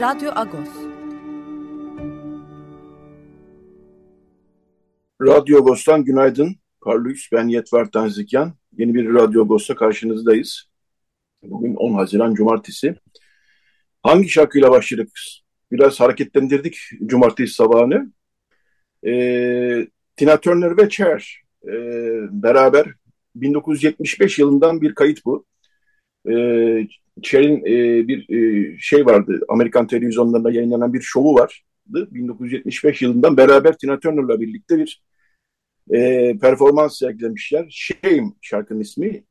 Radyo Agos. Radyo Agos'tan günaydın. Parlux, ben Yetvar Tanzikyan. Yeni bir Radyo Agos'ta karşınızdayız. Bugün 10 Haziran Cumartesi. Hangi şarkıyla başladık? Biraz hareketlendirdik Cumartesi sabahını. Ee, Tina Turner ve Cher e, beraber 1975 yılından bir kayıt bu. Ee, Cher'in e, bir e, şey vardı, Amerikan televizyonlarında yayınlanan bir şovu vardı. 1975 yılından beraber Tina Turner'la birlikte bir e, performans sergilemişler. Shame şarkının ismi.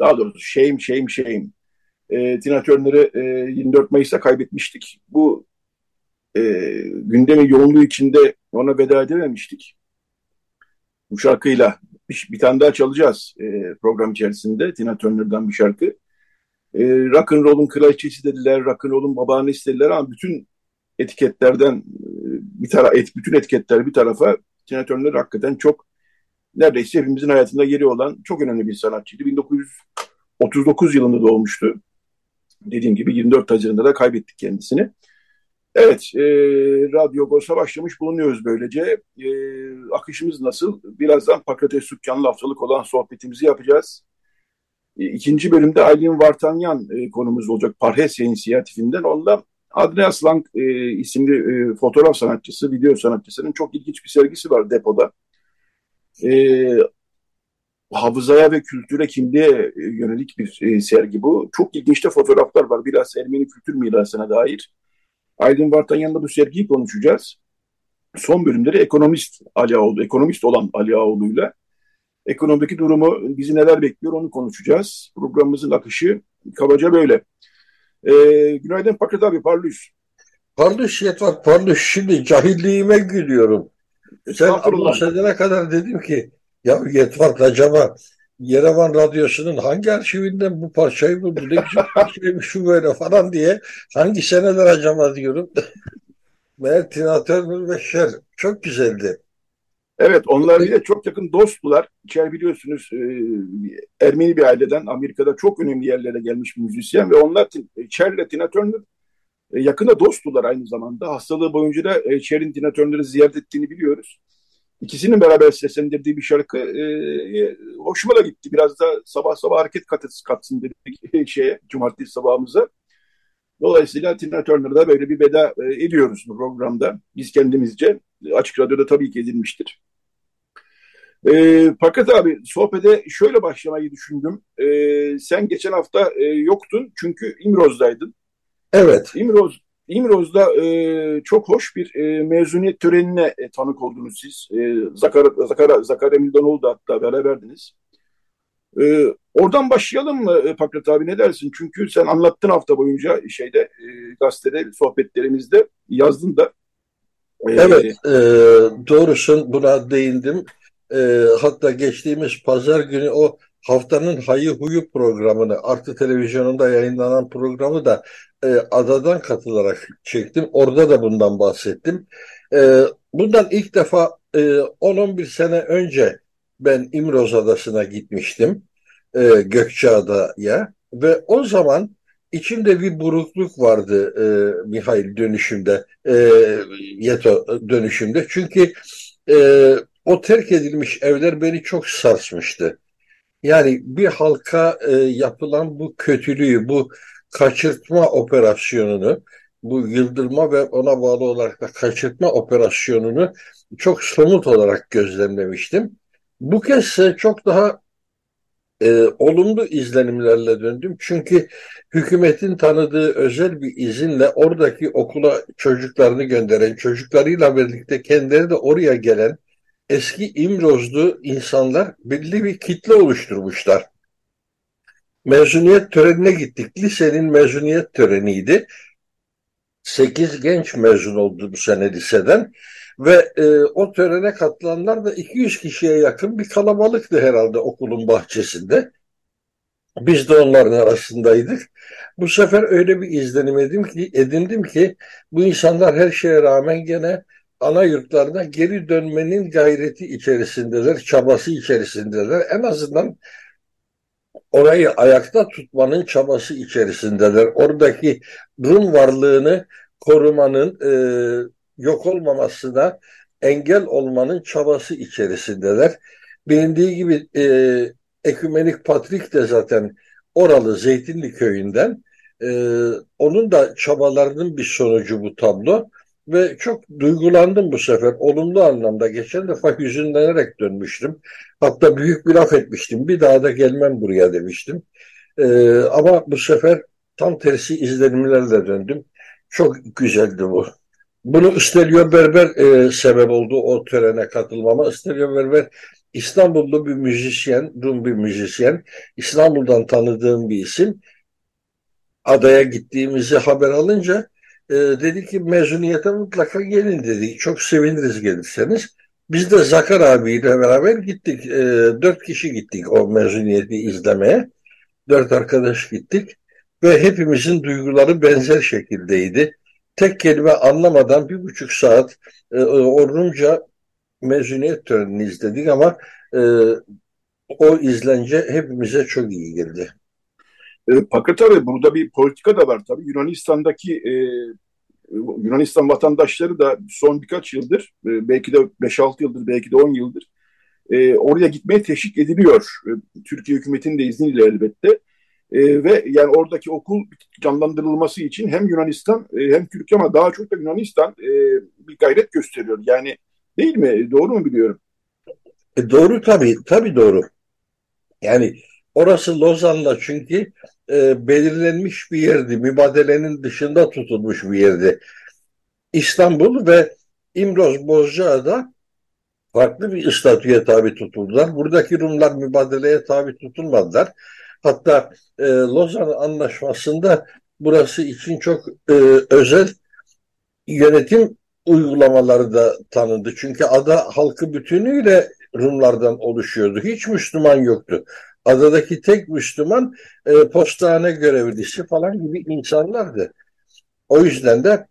Daha doğrusu Shame, Shame, Shame. E, Tina Turner'ı e, 24 Mayıs'ta kaybetmiştik. Bu e, gündemin yoğunluğu içinde ona veda edememiştik. Bu şarkıyla bir, bir tane daha çalacağız e, program içerisinde. Tina Turner'dan bir şarkı. E, rock and roll'un kraliçesi dediler, rock and roll'un babaannesi dediler ama bütün etiketlerden e, bir tara et, bütün etiketler bir tarafa Tina Turner hakikaten çok neredeyse hepimizin hayatında yeri olan çok önemli bir sanatçıydı. 1939 yılında doğmuştu. Dediğim gibi 24 Haziran'da da kaybettik kendisini. Evet, e, Radyo Agos'a başlamış bulunuyoruz böylece. E, akışımız nasıl? Birazdan Pakrates Sükkan'la haftalık olan sohbetimizi yapacağız. E, ikinci bölümde Aylin Vartanyan e, konumuz olacak Parhesya inisiyatifinden. Onda Adrian Slang e, isimli e, fotoğraf sanatçısı, video sanatçısının çok ilginç bir sergisi var depoda. E, hafızaya ve kültüre, kimliğe yönelik bir sergi bu. Çok ilginç de fotoğraflar var. Biraz Ermeni kültür mirasına dair. Aydın Vartanyan'la bu sergiyi konuşacağız. Son bölümleri ekonomist Ali Ağoğlu, ekonomist olan Ali Ağoğlu'yla ekonomideki durumu, bizi neler bekliyor onu konuşacağız. Programımızın akışı kabaca böyle. Ee, günaydın Pakrat abi, parlıyız. Parlış Yetvar, parlış. Şimdi cahilliğime gülüyorum. Sen anons edene kadar dedim ki ya Yetvar acaba Yerevan Radyosu'nun hangi arşivinden bu parçayı buldu? Ne güzel parçaymış şu böyle falan diye. Hangi seneler acaba diyorum. Meğer Tina Turner ve Cher çok güzeldi. Evet onlar bile çok yakın dosttular. Cher biliyorsunuz e, Ermeni bir aileden Amerika'da çok önemli yerlere gelmiş bir müzisyen ve onlar Cher ile Tina Turner e, yakında dosttular aynı zamanda. Hastalığı boyunca da e, Cher'in Tina Turner'ı ziyaret ettiğini biliyoruz. İkisinin beraber seslendirdiği bir şarkı e, hoşuma da gitti. Biraz da sabah sabah hareket katısı katsın dedik şeye, cumartesi sabahımıza. Dolayısıyla Tina Turner'da böyle bir veda e, ediyoruz bu programda. Biz kendimizce. Açık Radyo'da tabii ki edilmiştir. E, fakat abi sohbete şöyle başlamayı düşündüm. E, sen geçen hafta e, yoktun çünkü İmroz'daydın. Evet. İmroz, İmroz'da e, çok hoş bir e, mezuniyet törenine e, tanık oldunuz siz. E, Zakar, Zakar, Zakar Emildanoğlu da hatta beraberdiniz. E, oradan başlayalım mı e, Pakrat abi ne dersin? Çünkü sen anlattın hafta boyunca şeyde e, gazetede sohbetlerimizde yazdın da. E, evet e, doğrusun buna değindim. E, hatta geçtiğimiz pazar günü o haftanın hayı huyu programını Artı Televizyonu'nda yayınlanan programı da e, adadan katılarak çektim. Orada da bundan bahsettim. E, bundan ilk defa e, 10-11 sene önce ben İmroz Adası'na gitmiştim. E, Gökçeada'ya ve o zaman içimde bir burukluk vardı e, Mihail dönüşümde, e, Yeto dönüşümde. Çünkü e, o terk edilmiş evler beni çok sarsmıştı. Yani bir halka e, yapılan bu kötülüğü, bu kaçırtma operasyonunu, bu yıldırma ve ona bağlı olarak da kaçırtma operasyonunu çok somut olarak gözlemlemiştim. Bu kez çok daha e, olumlu izlenimlerle döndüm. Çünkü hükümetin tanıdığı özel bir izinle oradaki okula çocuklarını gönderen, çocuklarıyla birlikte kendileri de oraya gelen eski İmrozlu insanlar belli bir kitle oluşturmuşlar. Mezuniyet törenine gittik. Lisenin mezuniyet töreniydi. Sekiz genç mezun oldu bu sene liseden. Ve e, o törene katılanlar da 200 kişiye yakın bir kalabalıktı herhalde okulun bahçesinde. Biz de onların arasındaydık. Bu sefer öyle bir izlenim edindim ki, edindim ki bu insanlar her şeye rağmen gene ana yurtlarına geri dönmenin gayreti içerisindeler, çabası içerisindeler. En azından orayı ayakta tutmanın çabası içerisindeler. Oradaki Rum varlığını korumanın, e, yok olmamasına engel olmanın çabası içerisindeler. Bilindiği gibi e, Ekümenik Patrik de zaten oralı Zeytinli köyünden. E, onun da çabalarının bir sonucu bu tablo. Ve çok duygulandım bu sefer. Olumlu anlamda. Geçen defa hüzünlenerek dönmüştüm. Hatta büyük bir laf etmiştim. Bir daha da gelmem buraya demiştim. Ee, ama bu sefer tam tersi izlenimlerle döndüm. Çok güzeldi bu. Bunu Stelio Berber e, sebep oldu o törene katılmama. Stelio Berber İstanbullu bir müzisyen, Rum bir müzisyen. İstanbul'dan tanıdığım bir isim. Adaya gittiğimizi haber alınca e, dedi ki mezuniyete mutlaka gelin dedi. Çok seviniriz gelirseniz. Biz de Zakar abiyle beraber gittik. E, dört kişi gittik o mezuniyeti izlemeye. Dört arkadaş gittik. Ve hepimizin duyguları benzer şekildeydi. Tek kelime anlamadan bir buçuk saat e, Orrumca mezuniyet törenini izledik ama e, o izlence hepimize çok iyi geldi. E, fakat tabii burada bir politika da var tabii. Yunanistan'daki e, Yunanistan vatandaşları da son birkaç yıldır, e, belki de 5-6 yıldır, belki de 10 yıldır e, oraya gitmeye teşvik ediliyor. E, Türkiye hükümetinin de izniyle elbette. E, ve yani oradaki okul canlandırılması için hem Yunanistan e, hem Türkiye ama daha çok da Yunanistan e, bir gayret gösteriyor. Yani değil mi? Doğru mu biliyorum? E, doğru tabii. Tabii doğru. Yani orası Lozan'la çünkü e, belirlenmiş bir yerdi. Mübadelenin dışında tutulmuş bir yerdi. İstanbul ve İmroz Bozcaada farklı bir statüye tabi tutuldular. Buradaki Rumlar mübadeleye tabi tutulmadılar. Hatta e, Lozan Anlaşması'nda burası için çok e, özel yönetim uygulamaları da tanındı. Çünkü ada halkı bütünüyle Rumlardan oluşuyordu. Hiç Müslüman yoktu. Adadaki tek Müslüman e, postane görevlisi falan gibi insanlardı. O yüzden de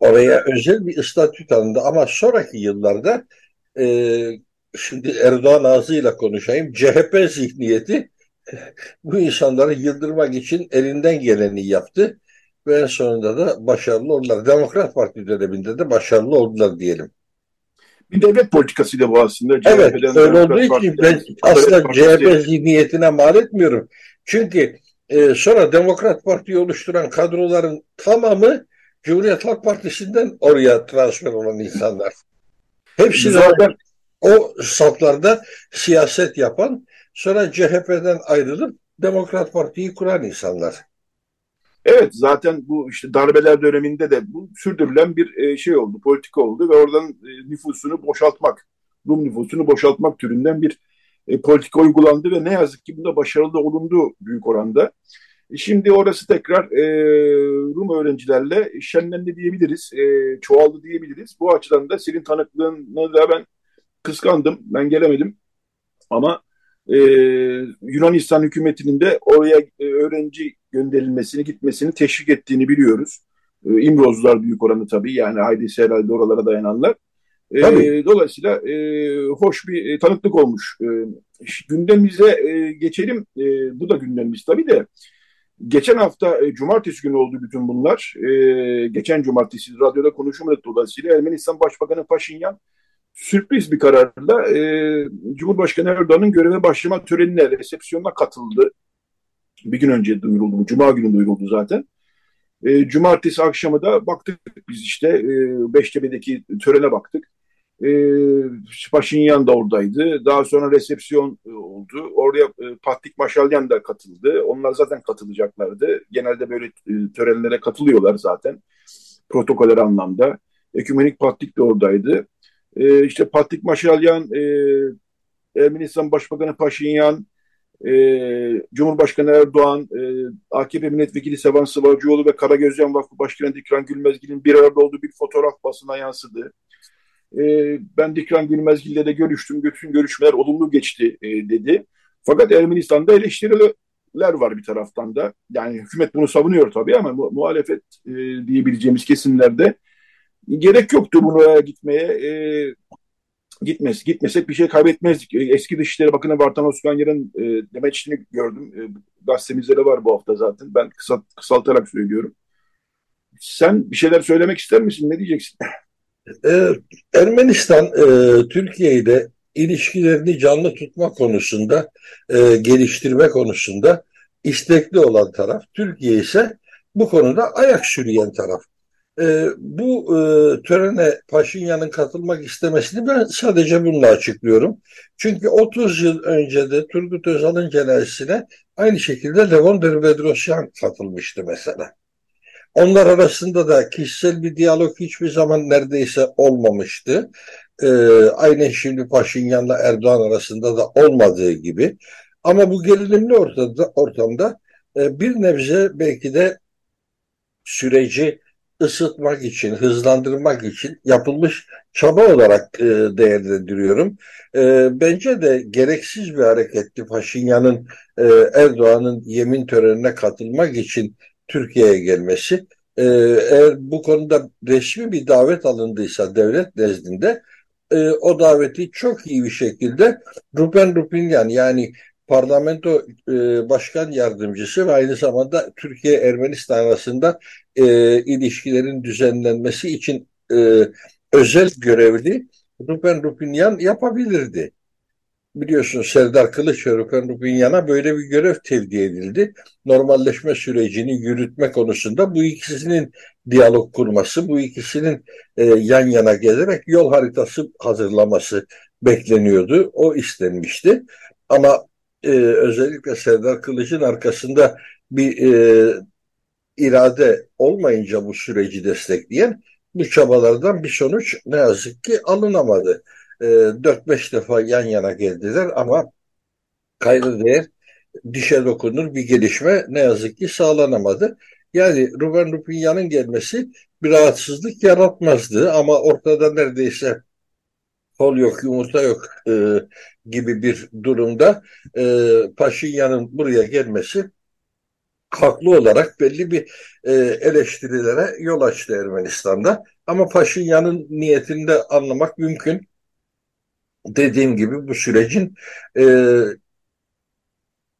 oraya özel bir statü tanındı. Ama sonraki yıllarda e, şimdi Erdoğan ağzıyla konuşayım. CHP zihniyeti bu insanları yıldırmak için elinden geleni yaptı. Ve en sonunda da başarılı oldular. Demokrat Parti döneminde de başarılı oldular diyelim bir devlet politikasıyla bu aslında. Evet öyle olduğu için ben aslında CHP zihniyetine mal etmiyorum. Çünkü e, sonra Demokrat Parti'yi oluşturan kadroların tamamı Cumhuriyet Halk Partisi'nden oraya transfer olan insanlar. Hepsi zaten o saflarda siyaset yapan sonra CHP'den ayrılıp Demokrat Parti'yi kuran insanlar. Evet zaten bu işte darbeler döneminde de bu sürdürülen bir e, şey oldu, politika oldu ve oradan e, nüfusunu boşaltmak, Rum nüfusunu boşaltmak türünden bir e, politika uygulandı ve ne yazık ki bunda başarılı olundu büyük oranda. Şimdi orası tekrar Rum öğrencilerle şenlendi diyebiliriz, çoğaldı diyebiliriz. Bu açıdan da senin tanıklığını da ben kıskandım, ben gelemedim. Ama Yunanistan hükümetinin de oraya öğrenci gönderilmesini, gitmesini teşvik ettiğini biliyoruz. E, İmrozlar büyük oranı tabii yani Haydisi herhalde oralara dayananlar. E, tabii. dolayısıyla e, hoş bir e, tanıklık olmuş. E, gündemimize e, geçelim. E, bu da gündemimiz tabii de. Geçen hafta e, cumartesi günü oldu bütün bunlar. E, geçen cumartesi radyoda konuşulmadı dolayısıyla Ermenistan Başbakanı Paşinyan sürpriz bir kararla e, Cumhurbaşkanı Erdoğan'ın göreve başlama törenine, resepsiyonuna katıldı bir gün önce duyuruldu bu. Cuma günü duyuruldu zaten. E, cumartesi akşamı da baktık biz işte e, Beştepe'deki törene baktık. E, Paşinyan da oradaydı. Daha sonra resepsiyon e, oldu. Oraya e, Patrik Maşalyan da katıldı. Onlar zaten katılacaklardı. Genelde böyle e, törenlere katılıyorlar zaten. Protokoller anlamda. Ekümenik Patrik de oradaydı. E, işte Patrik Maşalyan, e, Ermenistan Başbakanı Paşinyan, e, Cumhurbaşkanı Erdoğan, e, AKP Milletvekili Sevan Sıvacıoğlu ve Karagözcan Vakfı Başkanı Dikran Gülmezgil'in bir arada olduğu bir fotoğraf basına yansıdı. E, ben Dikran Gülmezgil'le de görüştüm, bütün görüşmeler olumlu geçti e, dedi. Fakat Ermenistan'da eleştiriler var bir taraftan da. Yani hükümet bunu savunuyor tabii ama mu muhalefet e, diyebileceğimiz kesimlerde gerek yoktu buraya gitmeye. E, gitmez, gitmesek bir şey kaybetmezdik. E, eski Dışişleri Bakanı Vartan Osmanyer'in e, demeçini gördüm. E, gazetemizde de var bu hafta zaten. Ben kısalt, kısaltarak söylüyorum. Sen bir şeyler söylemek ister misin? Ne diyeceksin? Ee, Ermenistan e, Türkiye ile ilişkilerini canlı tutma konusunda, e, geliştirme konusunda istekli olan taraf. Türkiye ise bu konuda ayak sürüyen taraf. E, bu e, törene Paşinyan'ın katılmak istemesini ben sadece bununla açıklıyorum. Çünkü 30 yıl önce de Turgut Özal'ın cenazesine aynı şekilde Levon Bedrosyan katılmıştı mesela. Onlar arasında da kişisel bir diyalog hiçbir zaman neredeyse olmamıştı. Ee, aynen şimdi Paşinyan'la Erdoğan arasında da olmadığı gibi. Ama bu gerilimli ortamda, ortamda e, bir nebze belki de süreci ısıtmak için, hızlandırmak için yapılmış çaba olarak e, değerlendiriyorum. E, bence de gereksiz bir hareketti Paşinyan'ın e, Erdoğan'ın yemin törenine katılmak için Türkiye'ye gelmesi. E, eğer bu konuda resmi bir davet alındıysa devlet nezdinde e, o daveti çok iyi bir şekilde Rupen Rupinyan yani parlamento e, başkan yardımcısı ve aynı zamanda Türkiye-Ermenistan arasında e, ilişkilerin düzenlenmesi için e, özel görevli Rupen Rupinyan yapabilirdi. Biliyorsun Serdar Kılıç ve Rupen Rupinyan'a böyle bir görev tevdi edildi. Normalleşme sürecini yürütme konusunda bu ikisinin diyalog kurması, bu ikisinin e, yan yana gelerek yol haritası hazırlaması bekleniyordu. O istenmişti. Ama e, özellikle Serdar Kılıç'ın arkasında bir e, irade olmayınca bu süreci destekleyen bu çabalardan bir sonuç ne yazık ki alınamadı. E, 4-5 defa yan yana geldiler ama kayda değer dişe dokunur bir gelişme ne yazık ki sağlanamadı. Yani Ruben Rupinyan'ın gelmesi bir rahatsızlık yaratmazdı ama ortada neredeyse kol yok, yumurta yok e, gibi bir durumda e, Paşinyan'ın buraya gelmesi haklı olarak belli bir e, eleştirilere yol açtı Ermenistan'da. Ama Paşinyan'ın niyetini de anlamak mümkün. Dediğim gibi bu sürecin e,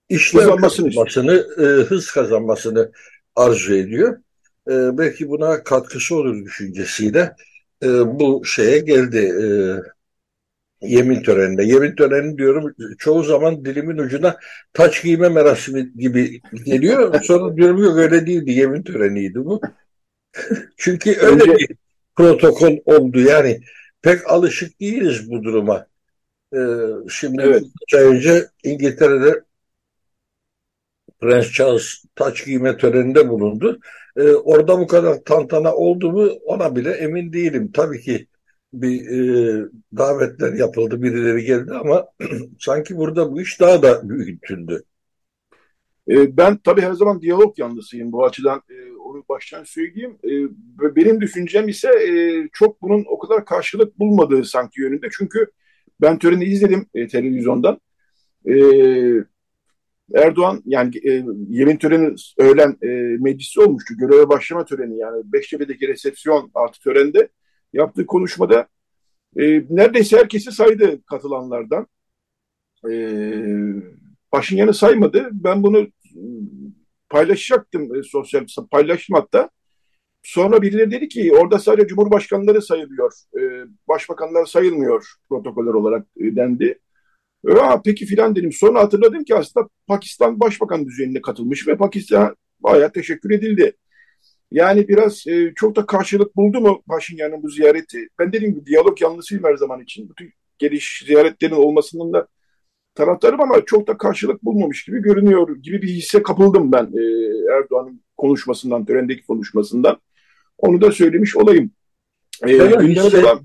işlev kazanmasını, e, hız kazanmasını arzu ediyor. E, belki buna katkısı olur düşüncesiyle e, bu şeye geldi. E, yemin töreninde. Yemin töreni diyorum çoğu zaman dilimin ucuna taç giyme merasimi gibi geliyor. Sonra diyorum yok öyle değildi. Yemin töreniydi bu. Çünkü öyle Önce... bir protokol oldu. Yani pek alışık değiliz bu duruma. Ee, şimdi evet. üç ay önce İngiltere'de Prens Charles taç giyme töreninde bulundu. Ee, orada bu kadar tantana oldu mu ona bile emin değilim. Tabii ki bir e, davetler yapıldı, birileri geldi ama sanki burada bu iş daha da büyütüldü. E, ben tabii her zaman diyalog yanlısıyım bu açıdan e, onu baştan söyleyeyim. E, benim düşüncem ise e, çok bunun o kadar karşılık bulmadığı sanki yönünde. Çünkü ben töreni izledim e, televizyondan. E, Erdoğan yani e, yemin töreni öğlen e, meclisi olmuştu. Göreve başlama töreni yani Beştepe'deki resepsiyon artı törende yaptığı konuşmada e, neredeyse herkesi saydı katılanlardan. E, Paşinyan'ı saymadı. Ben bunu paylaşacaktım e, sosyal paylaştım hatta. Sonra birileri dedi ki orada sadece cumhurbaşkanları sayılıyor. E, başbakanlar sayılmıyor protokoller olarak e, dendi. Aa, peki filan dedim. Sonra hatırladım ki aslında Pakistan başbakan düzeyinde katılmış ve Pakistan bayağı teşekkür edildi. Yani biraz e, çok da karşılık buldu mu Paşinyan'ın bu ziyareti? Ben dediğim gibi diyalog yanlısıyım her zaman için. Bütün geliş ziyaretlerin olmasının da taraftarım ama çok da karşılık bulmamış gibi görünüyor gibi bir hisse kapıldım ben e, Erdoğan'ın konuşmasından, törendeki konuşmasından. Onu da söylemiş olayım. E, hisse, devam...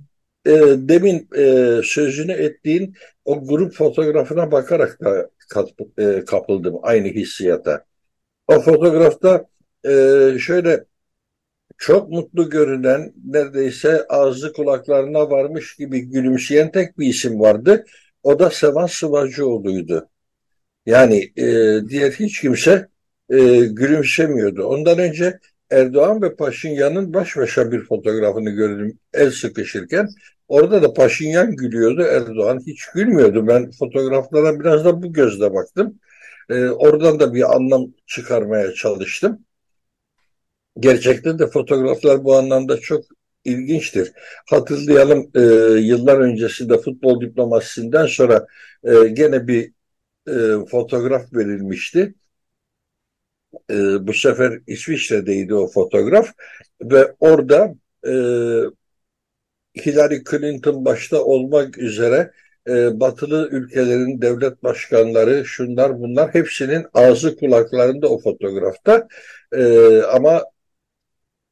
e, demin e, sözünü ettiğin o grup fotoğrafına bakarak da kat, e, kapıldım aynı hissiyata. O fotoğrafta e, şöyle çok mutlu görünen, neredeyse ağzı kulaklarına varmış gibi gülümseyen tek bir isim vardı. O da Sevan Sıvacıoğlu'ydu. Yani e, diğer hiç kimse e, gülümsemiyordu. Ondan önce Erdoğan ve Paşinyan'ın baş başa bir fotoğrafını gördüm el sıkışırken. Orada da Paşinyan gülüyordu, Erdoğan hiç gülmüyordu. Ben fotoğraflara biraz da bu gözle baktım. E, oradan da bir anlam çıkarmaya çalıştım. Gerçekten de fotoğraflar bu anlamda çok ilginçtir. Hatırlayalım e, yıllar öncesinde futbol diplomasisinden sonra e, gene bir e, fotoğraf verilmişti. E, bu sefer İsviçre'deydi o fotoğraf ve orada e, Hillary Clinton başta olmak üzere e, batılı ülkelerin devlet başkanları şunlar bunlar hepsinin ağzı kulaklarında o fotoğrafta e, ama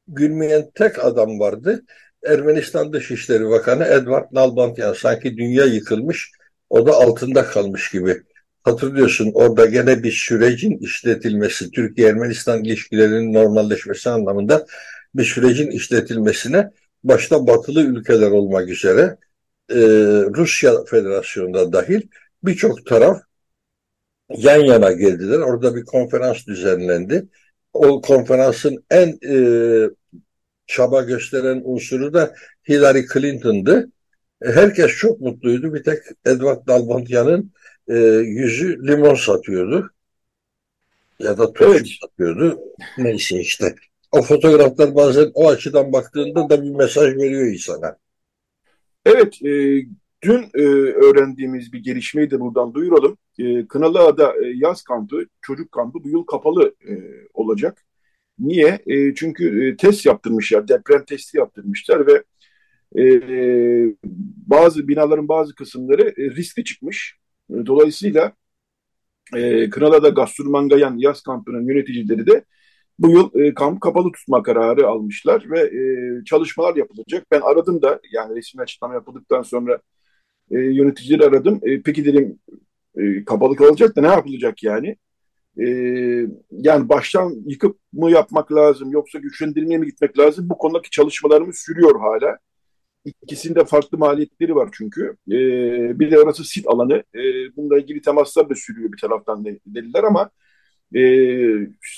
gülmeyen tek adam vardı. Ermenistan Dışişleri Bakanı Edward Nalbantyan sanki dünya yıkılmış o da altında kalmış gibi. Hatırlıyorsun orada gene bir sürecin işletilmesi, Türkiye-Ermenistan ilişkilerinin normalleşmesi anlamında bir sürecin işletilmesine başta batılı ülkeler olmak üzere e, Rusya Federasyonu'nda dahil birçok taraf yan yana geldiler. Orada bir konferans düzenlendi. O konferansın en e, çaba gösteren unsuru da Hillary Clinton'dı. E, herkes çok mutluydu. Bir tek Edward Dalbantya'nın e, yüzü limon satıyordu. Ya da turşu evet. satıyordu. Neyse işte. O fotoğraflar bazen o açıdan baktığında da bir mesaj veriyor insana. Evet, e, dün e, öğrendiğimiz bir gelişmeyi de buradan duyuralım. E, Kınalıada e, yaz kampı, çocuk kampı bu yıl kapalı e, olacak. Niye? E, çünkü e, test yaptırmışlar, deprem testi yaptırmışlar ve e, bazı binaların bazı kısımları e, riskli çıkmış. Dolayısıyla e, Kınalıada Gasturmangayan yaz kampının yöneticileri de bu yıl e, kamp kapalı tutma kararı almışlar ve e, çalışmalar yapılacak. Ben aradım da yani resmi açıklama yapıldıktan sonra e, yöneticileri aradım. E, peki dedim e, kapalı kalacak da ne yapılacak yani? E, yani baştan yıkıp mı yapmak lazım yoksa güçlendirmeye mi gitmek lazım? Bu konudaki çalışmalarımız sürüyor hala. İkisinde farklı maliyetleri var çünkü. E, bir de orası sit alanı. E, bununla ilgili temaslar da sürüyor bir taraftan dediler ama e,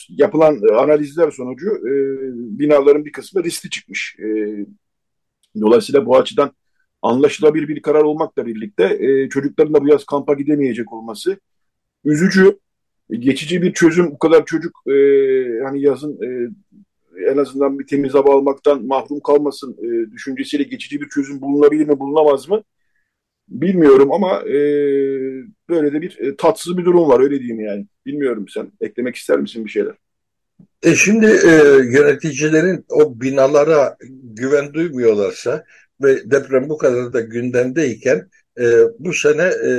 yapılan analizler sonucu e, binaların bir kısmı riskli çıkmış. E, dolayısıyla bu açıdan anlaşılabilir bir karar olmakla birlikte e, çocukların da bu yaz kampa gidemeyecek olması üzücü. Geçici bir çözüm bu kadar çocuk e, hani yazın e, en azından bir temiz hava almaktan mahrum kalmasın e, düşüncesiyle geçici bir çözüm bulunabilir mi bulunamaz mı bilmiyorum ama e, böyle de bir e, tatsız bir durum var öyle diyeyim yani. Bilmiyorum sen eklemek ister misin bir şeyler? E şimdi e, yöneticilerin o binalara güven duymuyorlarsa ve deprem bu kadar da gündemdeyken e, bu sene e,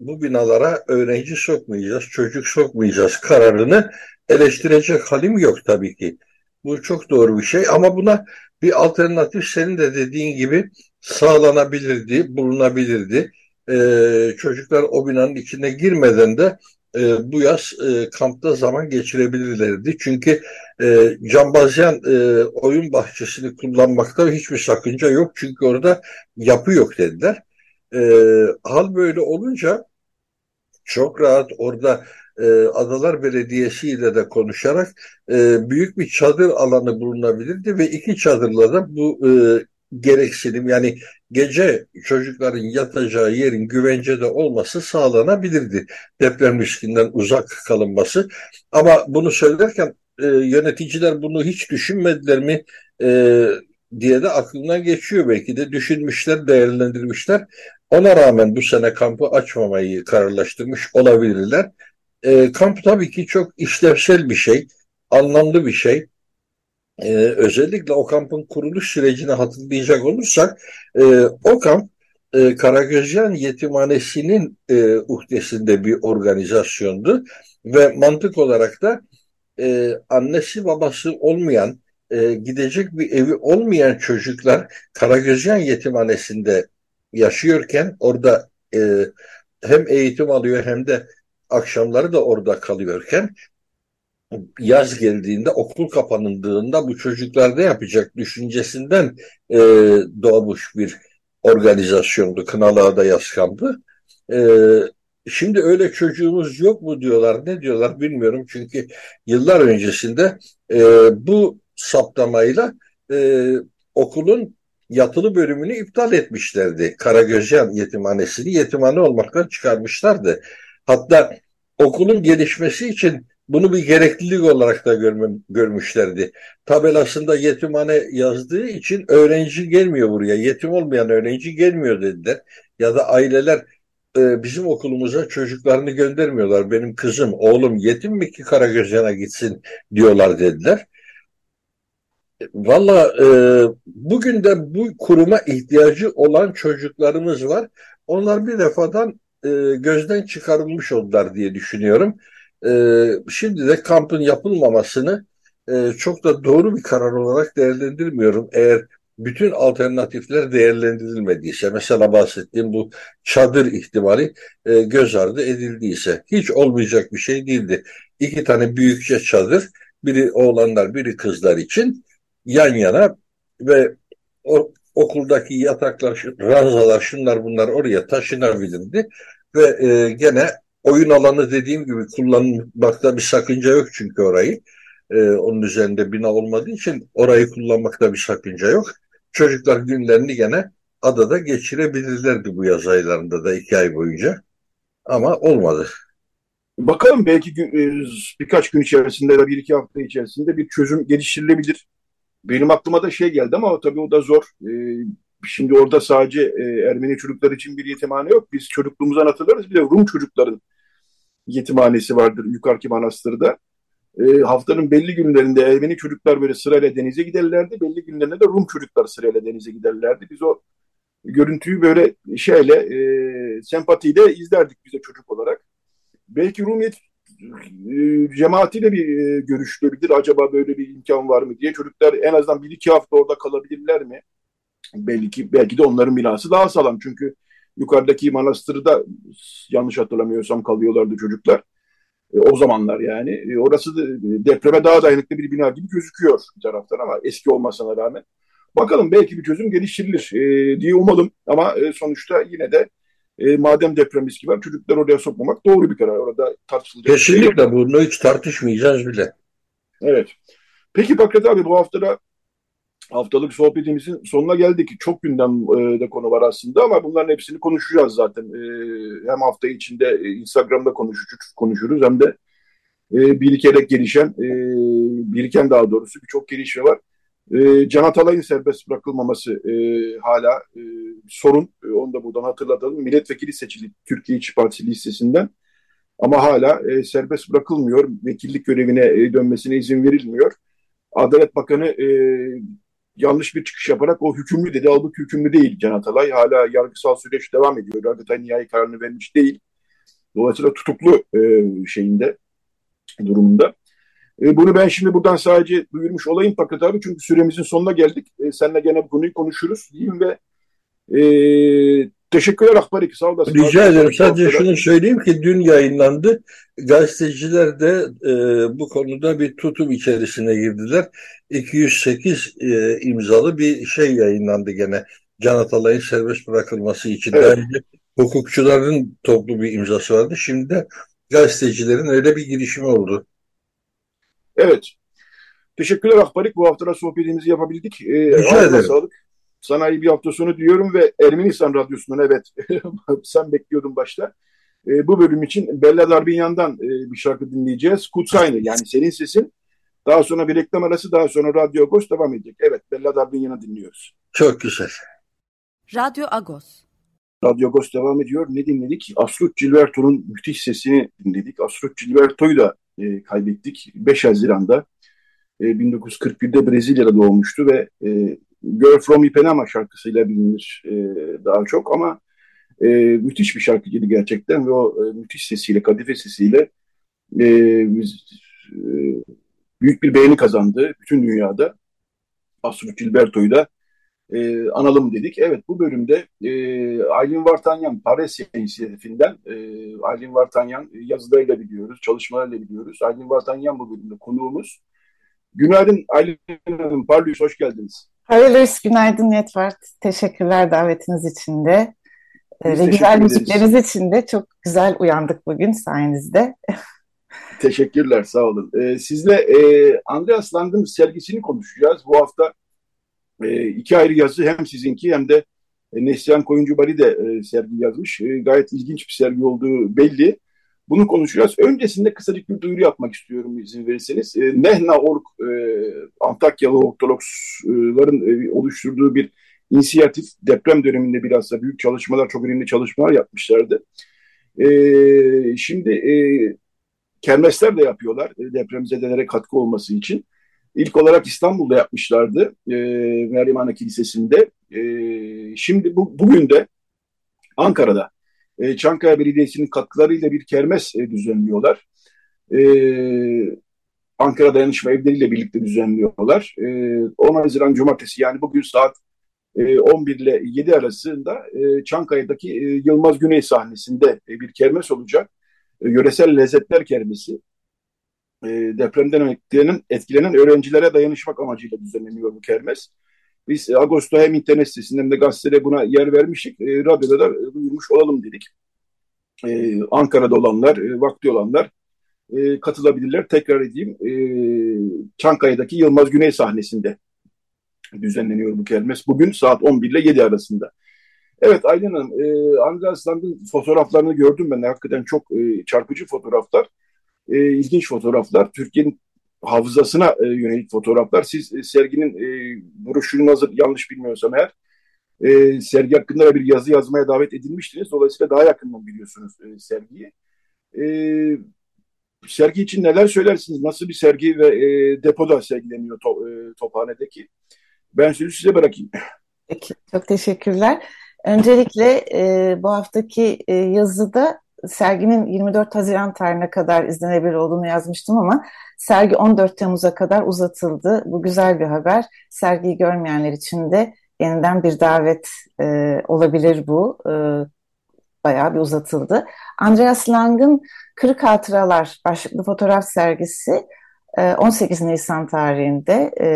bu binalara öğrenci sokmayacağız, çocuk sokmayacağız kararını eleştirecek halim yok tabii ki. Bu çok doğru bir şey ama buna bir alternatif senin de dediğin gibi sağlanabilirdi, bulunabilirdi. Ee, çocuklar o binanın içine girmeden de e, bu yaz e, kampta zaman geçirebilirlerdi. Çünkü e, Cambazyan e, oyun bahçesini kullanmakta hiçbir sakınca yok. Çünkü orada yapı yok dediler. E, hal böyle olunca çok rahat orada e, Adalar Belediyesi ile de konuşarak e, büyük bir çadır alanı bulunabilirdi ve iki çadırla da bu e, gereksinim yani gece çocukların yatacağı yerin güvencede olması sağlanabilirdi. Deprem riskinden uzak kalınması. Ama bunu söylerken e, yöneticiler bunu hiç düşünmediler mi e, diye de aklından geçiyor belki de düşünmüşler, değerlendirmişler. Ona rağmen bu sene kampı açmamayı kararlaştırmış olabilirler. E, kamp tabii ki çok işlevsel bir şey, anlamlı bir şey. E, özellikle o kampın kuruluş sürecini hatırlayacak olursak, e, o kamp e, Karagözyan Yetimhanesi'nin e, uhdesinde bir organizasyondu ve mantık olarak da e, annesi babası olmayan e, gidecek bir evi olmayan çocuklar Karagözyan Yetimhanesi'nde yaşıyorken orada e, hem eğitim alıyor hem de akşamları da orada kalıyorken yaz geldiğinde okul kapanındığında bu çocuklar ne yapacak düşüncesinden e, doğmuş bir organizasyondu. Kınalıada yaz kampı. E, şimdi öyle çocuğumuz yok mu diyorlar. Ne diyorlar bilmiyorum. Çünkü yıllar öncesinde e, bu saptamayla e, okulun yatılı bölümünü iptal etmişlerdi. Karagözyan yetimhanesini yetimhane olmaktan çıkarmışlardı. Hatta okulun gelişmesi için bunu bir gereklilik olarak da görme, görmüşlerdi. Tabelasında yetimhane yazdığı için öğrenci gelmiyor buraya. Yetim olmayan öğrenci gelmiyor dediler. Ya da aileler e, bizim okulumuza çocuklarını göndermiyorlar. Benim kızım, oğlum yetim mi ki Karagözyan'a gitsin diyorlar dediler. Valla e, bugün de bu kuruma ihtiyacı olan çocuklarımız var. Onlar bir defadan e, gözden çıkarılmış oldular diye düşünüyorum. E, şimdi de kampın yapılmamasını e, çok da doğru bir karar olarak değerlendirmiyorum. Eğer bütün alternatifler değerlendirilmediyse, mesela bahsettiğim bu çadır ihtimali e, göz ardı edildiyse, hiç olmayacak bir şey değildi. İki tane büyükçe çadır, biri oğlanlar, biri kızlar için yan yana ve o okuldaki yataklar, ranzalar, şunlar bunlar oraya taşınabilirdi ve e, gene oyun alanı dediğim gibi kullanmakta bir sakınca yok çünkü orayı. E, onun üzerinde bina olmadığı için orayı kullanmakta bir sakınca yok. Çocuklar günlerini gene adada geçirebilirlerdi bu yaz aylarında da iki ay boyunca. Ama olmadı. Bakalım belki gün, birkaç gün içerisinde ya bir iki hafta içerisinde bir çözüm geliştirilebilir. Benim aklıma da şey geldi ama tabii o da zor. Ee, şimdi orada sadece e, Ermeni çocuklar için bir yetimhane yok. Biz çocukluğumuzdan hatırlarız. Bir de Rum çocukların yetimhanesi vardır yukarıki manastırda. E, haftanın belli günlerinde Ermeni çocuklar böyle sırayla denize giderlerdi. Belli günlerinde de Rum çocuklar sırayla denize giderlerdi. Biz o görüntüyü böyle şeyle e, sempatiyle izlerdik bize çocuk olarak. Belki Rum yet e, cemaatiyle bir e, görüşülebilir. Acaba böyle bir imkan var mı diye. Çocuklar en azından bir iki hafta orada kalabilirler mi? Belki belki de onların mirası daha sağlam. Çünkü yukarıdaki manastırda yanlış hatırlamıyorsam kalıyorlardı çocuklar. E, o zamanlar yani. E, orası da, depreme daha dayanıklı bir bina gibi gözüküyor bir taraftan ama eski olmasına rağmen. Bakalım belki bir çözüm geliştirilir e, diye umalım. Ama e, sonuçta yine de e, madem deprem riski var çocuklar oraya sokmamak doğru bir karar. Orada tartışılacak Kesinlikle şey bunu hiç tartışmayacağız bile. Evet. Peki Bakret abi bu haftada haftalık sohbetimizin sonuna geldik. Çok gündemde konu var aslında ama bunların hepsini konuşacağız zaten. E, hem hafta içinde e, Instagram'da konuşuruz, konuşuruz hem de e, birikerek gelişen, e, biriken daha doğrusu birçok gelişme var. E, Can Atalay'ın serbest bırakılmaması e, hala e, sorun. E, onu da buradan hatırlatalım. Milletvekili seçildi Türkiye İşçi Partisi listesinden. Ama hala e, serbest bırakılmıyor. Vekillik görevine e, dönmesine izin verilmiyor. Adalet Bakanı e, yanlış bir çıkış yaparak o hükümlü dedi. Halbuki hükümlü değil Can Atalay. Hala yargısal süreç devam ediyor. Yargıtay nihai kararını vermiş değil. Dolayısıyla tutuklu e, şeyinde durumunda. E, bunu ben şimdi buradan sadece duyurmuş olayım Fakat abi çünkü süremizin sonuna geldik. E, seninle gene bu konuyu konuşuruz diyeyim ve e, teşekkürler Akbarik sağ olasın. Rica ederim. Sadece şunu söyleyeyim ki dün yayınlandı. Gazeteciler de e, bu konuda bir tutum içerisine girdiler. 208 e, imzalı bir şey yayınlandı gene. Can Atalay'ın serbest bırakılması için. Evet. Bence hukukçuların toplu bir imzası vardı. Şimdi de gazetecilerin öyle bir girişimi oldu. Evet. Teşekkürler Akbarik. Bu hafta sohbetimizi yapabildik. Ee, Rica ederim. Sağlık. Sana iyi bir hafta sonu diyorum ve Ermenistan Radyosu'ndan evet sen bekliyordun başta. E, bu bölüm için Bella Darbinyan'dan e, bir şarkı dinleyeceğiz. Kutsayne yani senin sesin. Daha sonra bir reklam arası daha sonra Radyo Agos devam edecek. Evet Bella Darbinyan'ı dinliyoruz. Çok güzel. Radyo Agos. Radyo Agos devam ediyor. Ne dinledik? Asrut Cilverto'nun müthiş sesini dinledik. Asrut Cilverto'yu da e, kaybettik 5 Haziran'da. E, 1941'de Brezilya'da doğmuştu ve e, Girl From Ipanema şarkısıyla bilinir e, daha çok ama e, müthiş bir şarkıcıydı gerçekten ve o e, müthiş sesiyle, kadife sesiyle e, biz, e, büyük bir beğeni kazandı bütün dünyada. Asrut Gilberto'yu da e, analım dedik. Evet bu bölümde e, Aylin Vartanyan Pares inisiyatifinden e, Aylin Vartanyan yazılarıyla biliyoruz, çalışmalarıyla biliyoruz. Aylin Vartanyan bu bölümde konuğumuz. Günaydın Aylin Hanım, Parlıyız, hoş geldiniz. Hayırlı günaydın Yetvart. Teşekkürler davetiniz için de. Ee, ve güzel müzikleriniz için de çok güzel uyandık bugün sayenizde. Teşekkürler, sağ olun. Ee, sizle e, Andreas Lang'ın sergisini konuşacağız. Bu hafta e, iki ayrı yazı hem sizinki hem de e, Neslihan Koyuncu Bari de e, sergi yazmış. E, gayet ilginç bir sergi olduğu belli. Bunu konuşacağız. Öncesinde kısacık bir duyuru yapmak istiyorum izin verirseniz. E, Nehna.org e, Antakyalı Ortodoksların e, oluşturduğu bir inisiyatif. Deprem döneminde biraz da büyük çalışmalar, çok önemli çalışmalar yapmışlardı. E, şimdi e, kermesler de yapıyorlar e, depremzedelere katkı olması için. İlk olarak İstanbul'da yapmışlardı e, Meryem Ana Kilisesi'nde. E, şimdi bu, bugün de Ankara'da e, Çankaya Belediyesi'nin katkılarıyla bir kermes e, düzenliyorlar. E, Ankara Dayanışma Evleriyle birlikte düzenliyorlar. E, 10 Haziran Cumartesi yani bugün saat e, 11 ile 7 arasında e, Çankaya'daki e, Yılmaz Güney sahnesinde e, bir kermes olacak. E, yöresel lezzetler kermesi e, depremden etkilenen, öğrencilere dayanışmak amacıyla düzenleniyor bu kermes. Biz e, Ağustos hem internet sitesinden hem de gazetede buna yer vermiştik. E, radyoda da duyurmuş olalım dedik. E, Ankara'da olanlar, e, vakti olanlar e, katılabilirler. Tekrar edeyim. E, Çankaya'daki Yılmaz Güney sahnesinde düzenleniyor bu kermes. Bugün saat 11 ile 7 arasında. Evet Aylin Hanım, e, Andreas Land'ın fotoğraflarını gördüm ben. Hakikaten çok e, çarpıcı fotoğraflar e, ilginç fotoğraflar. Türkiye'nin hafızasına e, yönelik fotoğraflar. Siz e, serginin e, broşürünü hazır yanlış bilmiyorsam eğer e, sergi hakkında bir yazı yazmaya davet edilmiştiniz. Dolayısıyla daha yakından biliyorsunuz e, sergiyi. E, sergi için neler söylersiniz? Nasıl bir sergi ve e, depoda sergileniyor to, e, Tophane'deki? Ben sözü size bırakayım. Peki, çok teşekkürler. Öncelikle e, bu haftaki e, yazıda serginin 24 Haziran tarihine kadar izlenebilir olduğunu yazmıştım ama sergi 14 Temmuz'a kadar uzatıldı. Bu güzel bir haber. Sergiyi görmeyenler için de yeniden bir davet e, olabilir bu. E, bayağı bir uzatıldı. Andreas Lang'ın Kırık Hatıralar başlıklı fotoğraf sergisi e, 18 Nisan tarihinde e,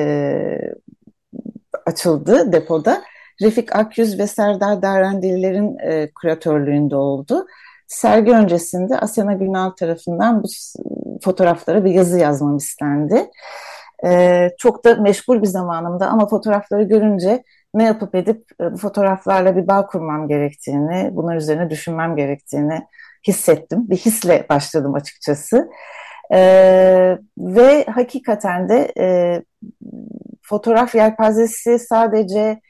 açıldı depoda. Refik Akyüz ve Serdar Darendililer'in e, küratörlüğünde oldu sergi öncesinde Asena Günal tarafından bu fotoğraflara bir yazı yazmam istendi. Ee, çok da meşgul bir zamanımda ama fotoğrafları görünce ne yapıp edip e, bu fotoğraflarla bir bağ kurmam gerektiğini, bunlar üzerine düşünmem gerektiğini hissettim. Bir hisle başladım açıkçası. Ee, ve hakikaten de e, fotoğraf yelpazesi sadece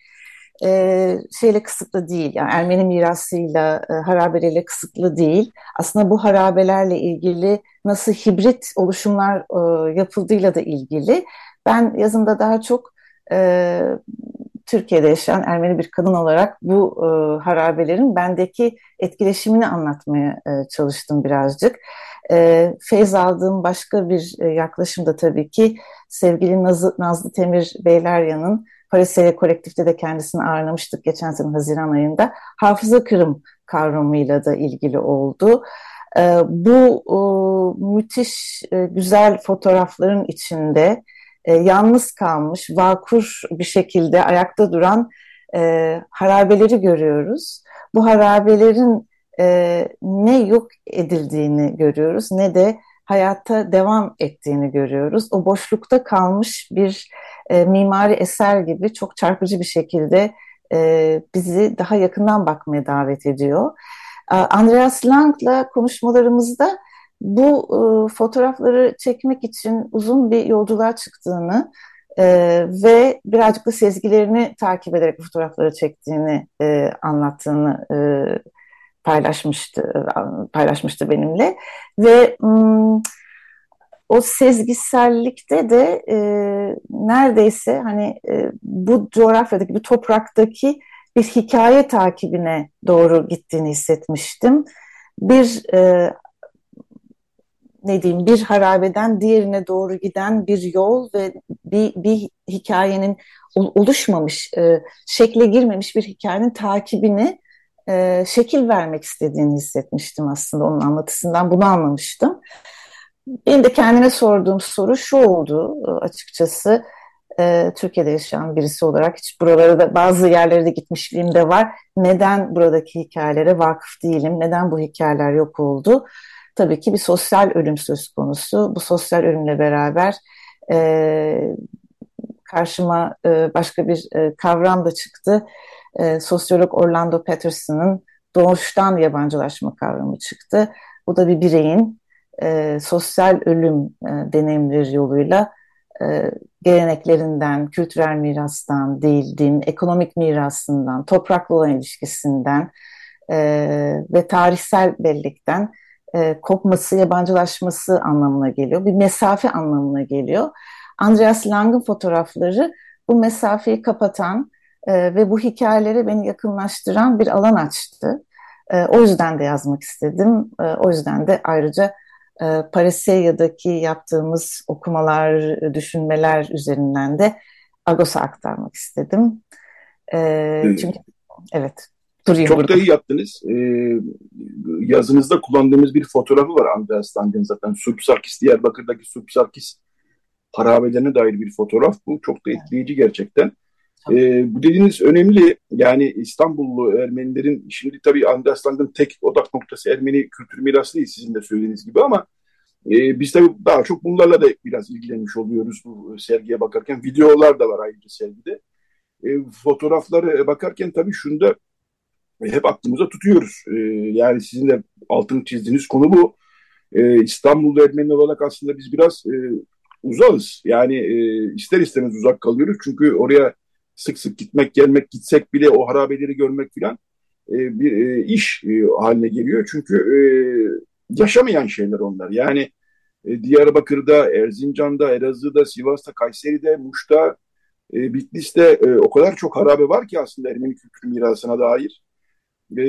e, şeyle kısıtlı değil. Yani Ermeni mirasıyla, e, harabeleriyle kısıtlı değil. Aslında bu harabelerle ilgili nasıl hibrit oluşumlar e, yapıldığıyla da ilgili. Ben yazımda daha çok e, Türkiye'de yaşayan Ermeni bir kadın olarak bu e, harabelerin bendeki etkileşimini anlatmaya e, çalıştım birazcık. E, feyz aldığım başka bir e, yaklaşım da tabii ki sevgili Nazlı, Nazlı Temir Beyleryan'ın Paris'e kolektifte de kendisini ağırlamıştık geçen sene Haziran ayında. Hafıza kırım kavramıyla da ilgili oldu. Ee, bu müthiş e, güzel fotoğrafların içinde e, yalnız kalmış, vakur bir şekilde ayakta duran e, harabeleri görüyoruz. Bu harabelerin ne yok edildiğini görüyoruz ne de hayata devam ettiğini görüyoruz. O boşlukta kalmış bir e, mimari eser gibi çok çarpıcı bir şekilde e, bizi daha yakından bakmaya davet ediyor. E, Andreas Lang'la konuşmalarımızda bu e, fotoğrafları çekmek için uzun bir yolculuğa çıktığını e, ve birazcık da sezgilerini takip ederek fotoğrafları çektiğini e, anlattığını e, paylaşmıştı paylaşmıştı benimle ve o sezgisellikte de e, neredeyse hani e, bu coğrafyadaki bu topraktaki bir hikaye takibine doğru gittiğini hissetmiştim. Bir e, ne diyeyim bir harabeden diğerine doğru giden bir yol ve bir, bir hikayenin oluşmamış, e, şekle girmemiş bir hikayenin takibini e, şekil vermek istediğini hissetmiştim aslında onun anlatısından bunu anlamıştım. Benim de kendine sorduğum soru şu oldu e, açıkçası e, Türkiye'de yaşayan birisi olarak hiç buralara da bazı yerlere de gitmişliğim de var. Neden buradaki hikayelere vakıf değilim? Neden bu hikayeler yok oldu? Tabii ki bir sosyal ölüm söz konusu. Bu sosyal ölümle beraber e, karşıma e, başka bir e, kavram da çıktı. E, sosyolog Orlando Patterson'ın doğuştan yabancılaşma kavramı çıktı. Bu da bir bireyin e, sosyal ölüm e, deneyimleri yoluyla e, geleneklerinden, kültürel mirastan, değil din, ekonomik mirasından, toprakla olan ilişkisinden e, ve tarihsel bellekten e, kopması, yabancılaşması anlamına geliyor. Bir mesafe anlamına geliyor. Andreas Lang'ın fotoğrafları bu mesafeyi kapatan e, ve bu hikayeleri beni yakınlaştıran bir alan açtı. E, o yüzden de yazmak istedim. E, o yüzden de ayrıca e, Parisiya'daki yaptığımız okumalar, düşünmeler üzerinden de Agos'a aktarmak istedim. E, çünkü evet. Durayım Çok burada. da iyi yaptınız. Ee, yazınızda kullandığımız bir fotoğrafı var Andreas Lang'ın zaten. Surp Sarkis, Diyarbakır'daki Surp Sarkis harabelerine dair bir fotoğraf bu. Çok da etkileyici gerçekten. Ee, bu dediğiniz önemli. Yani İstanbullu Ermenilerin, şimdi tabii Andreas tek odak noktası Ermeni kültür mirası değil sizin de söylediğiniz gibi ama e, biz tabii daha çok bunlarla da biraz ilgilenmiş oluyoruz bu sergiye bakarken. Videolar da var ayrıca sergide. E, fotoğrafları bakarken tabii şunu da hep aklımıza tutuyoruz. E, yani sizin de altını çizdiğiniz konu bu. E, İstanbul'da Ermeni olarak aslında biz biraz e, uzağız. Yani e, ister istemez uzak kalıyoruz. Çünkü oraya sık sık gitmek, gelmek, gitsek bile o harabeleri görmek filan e, bir e, iş e, haline geliyor. Çünkü e, yaşamayan şeyler onlar. Yani e, Diyarbakır'da, Erzincan'da, Elazığ'da, Sivas'ta, Kayseri'de, Muş'ta, e, Bitlis'te e, o kadar çok harabe var ki aslında Ermeni kültür mirasına dair. E,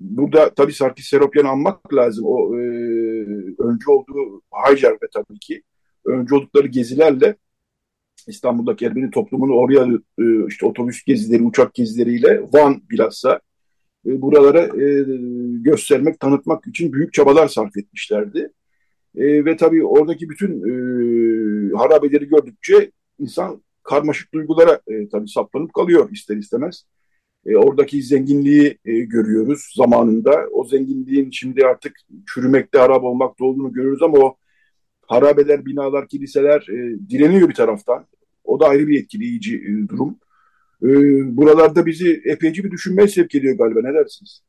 burada tabii Sarkis Seropyan'ı anmak lazım. O e, öncü olduğu Hacer ve tabii ki öncü oldukları gezilerle İstanbul'daki Ermeni toplumunu oraya e, işte otobüs gezileri, uçak gezileriyle Van bilhassa e, buralara e, göstermek, tanıtmak için büyük çabalar sarf etmişlerdi. E, ve tabii oradaki bütün harabeleri gördükçe insan karmaşık duygulara tabii saplanıp kalıyor ister istemez. Oradaki zenginliği görüyoruz zamanında. O zenginliğin şimdi artık çürümekte, harap olmakta olduğunu görüyoruz ama o harabeler, binalar, kiliseler e, direniyor bir taraftan. O da ayrı bir etkileyici e, durum. E, buralarda bizi epeyce bir düşünmeye sevk ediyor galiba. Ne dersiniz?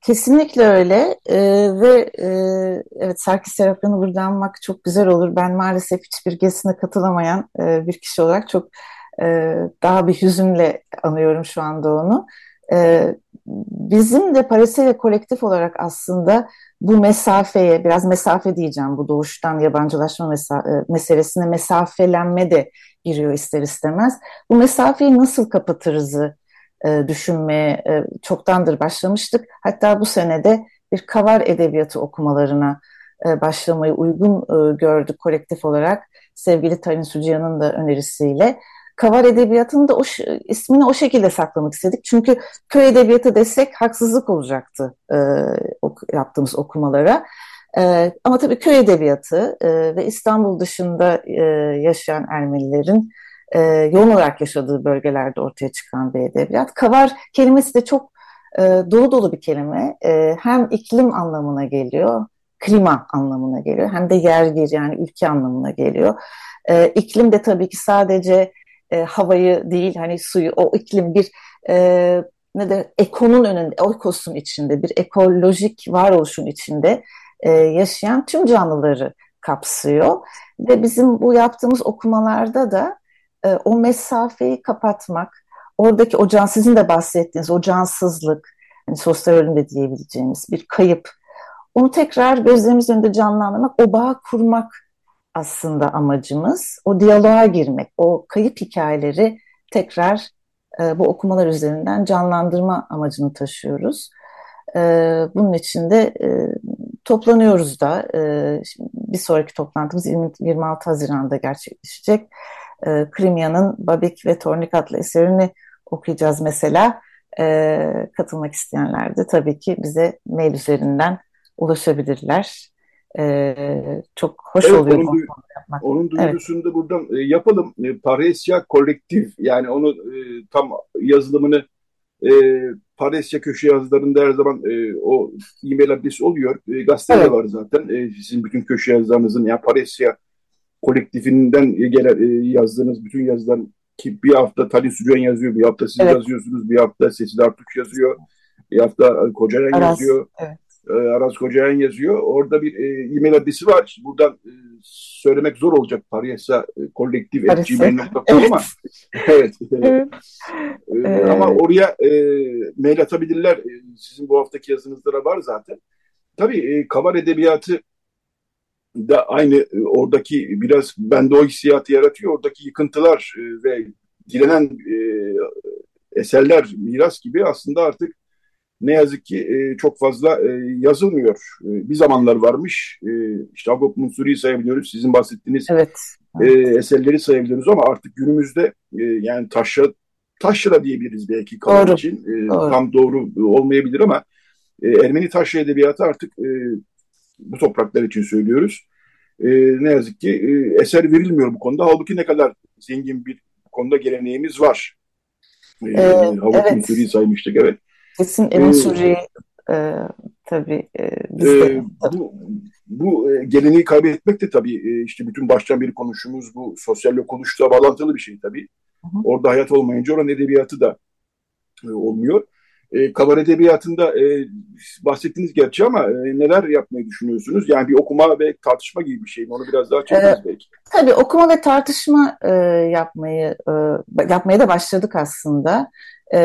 Kesinlikle öyle ee, ve e, evet Sarkis Serapyan'ı burada anmak çok güzel olur. Ben maalesef hiçbir gezisine katılamayan e, bir kişi olarak çok e, daha bir hüzünle anıyorum şu anda onu. E, bizim de ve kolektif olarak aslında bu mesafeye, biraz mesafe diyeceğim bu doğuştan yabancılaşma mesa e, meselesine mesafelenme de giriyor ister istemez. Bu mesafeyi nasıl kapatırızı e, düşünmeye e, çoktandır başlamıştık. Hatta bu senede bir kavar edebiyatı okumalarına e, başlamayı uygun e, gördük kolektif olarak. Sevgili Tarin Suciyan'ın da önerisiyle. Kavar Edebiyatı'nın da o, ismini o şekilde saklamak istedik. Çünkü köy edebiyatı desek haksızlık olacaktı e, ok, yaptığımız okumalara. E, ama tabii köy edebiyatı e, ve İstanbul dışında e, yaşayan Ermenilerin e, yoğun olarak yaşadığı bölgelerde ortaya çıkan bir edebiyat. Kavar kelimesi de çok e, dolu dolu bir kelime. E, hem iklim anlamına geliyor, klima anlamına geliyor. Hem de yer bir yani ülke anlamına geliyor. E, iklim de tabii ki sadece e, havayı değil hani suyu o iklim bir e, ne de ekonun önünde, ekosun içinde bir ekolojik varoluşun içinde e, yaşayan tüm canlıları kapsıyor. Ve bizim bu yaptığımız okumalarda da e, o mesafeyi kapatmak, oradaki o can, sizin de bahsettiğiniz o cansızlık, hani sosyal ölüm diyebileceğimiz bir kayıp, onu tekrar gözlerimiz önünde canlandırmak, o bağ kurmak aslında amacımız. O diyaloğa girmek, o kayıp hikayeleri tekrar e, bu okumalar üzerinden canlandırma amacını taşıyoruz. E, bunun için de e, toplanıyoruz da. E, bir sonraki toplantımız 20, 26 Haziran'da gerçekleşecek. E, Krimya'nın Babik ve Tornik adlı eserini okuyacağız mesela. E, katılmak isteyenler de tabii ki bize mail üzerinden ulaşabilirler. E, çok hoş evet, oluyor onun, yapmak. Onun duyurusunu evet. da buradan e, yapalım. E, Paresya kolektif yani onu e, tam yazılımını e, Paresya köşe yazılarında her zaman e, o e-mail adresi oluyor. E, gazetede evet. var zaten. E, sizin bütün köşe yazılarınızın yani Paresya kolektifinden gelen e, yazdığınız bütün yazılar ki bir hafta Talih Sücen yazıyor, bir hafta siz evet. yazıyorsunuz, bir hafta Sesil Artuç yazıyor, bir hafta Kocayan Aras, yazıyor. Evet. E, Aras Kocayan yazıyor. Orada bir e, e-mail adresi var. Buradan e, söylemek zor olacak Paris'a e, kolektif gmail.com ama evet. evet. E, ama oraya e, mail atabilirler. Sizin bu haftaki yazınızda da var zaten. Tabii e, kabar edebiyatı da aynı e, oradaki biraz bende o hissiyatı yaratıyor. Oradaki yıkıntılar e, ve direnen e, eserler, miras gibi aslında artık ne yazık ki e, çok fazla e, yazılmıyor. E, bir zamanlar varmış. E, işte Agop Munsuri'yi sayabiliyoruz. Sizin bahsettiğiniz evet. E, eserleri sayabiliyoruz ama artık günümüzde e, yani taşra, taşra diyebiliriz belki kalan için. E, doğru. Tam doğru olmayabilir ama e, Ermeni taşra edebiyatı artık e, bu topraklar için söylüyoruz. E, ne yazık ki e, eser verilmiyor bu konuda. Halbuki ne kadar zengin bir konuda geleneğimiz var. E, ee, Havuk evet. saymıştık evet. Kesin Emin ee, Suriye e, tabii e, bizde. E, bu bu e, geleneği kaybetmek de tabii e, işte bütün baştan beri konuştuğumuz bu sosyal yok oluşla bağlantılı bir şey tabii. Hı hı. Orada hayat olmayınca oranın edebiyatı da e, olmuyor. E, kabar edebiyatında e, bahsettiniz gerçi ama e, neler yapmayı düşünüyorsunuz? Yani bir okuma ve tartışma gibi bir şey mi? Onu biraz daha çekeriz ee, belki. Tabii okuma ve tartışma e, yapmayı e, yapmaya da başladık aslında. E,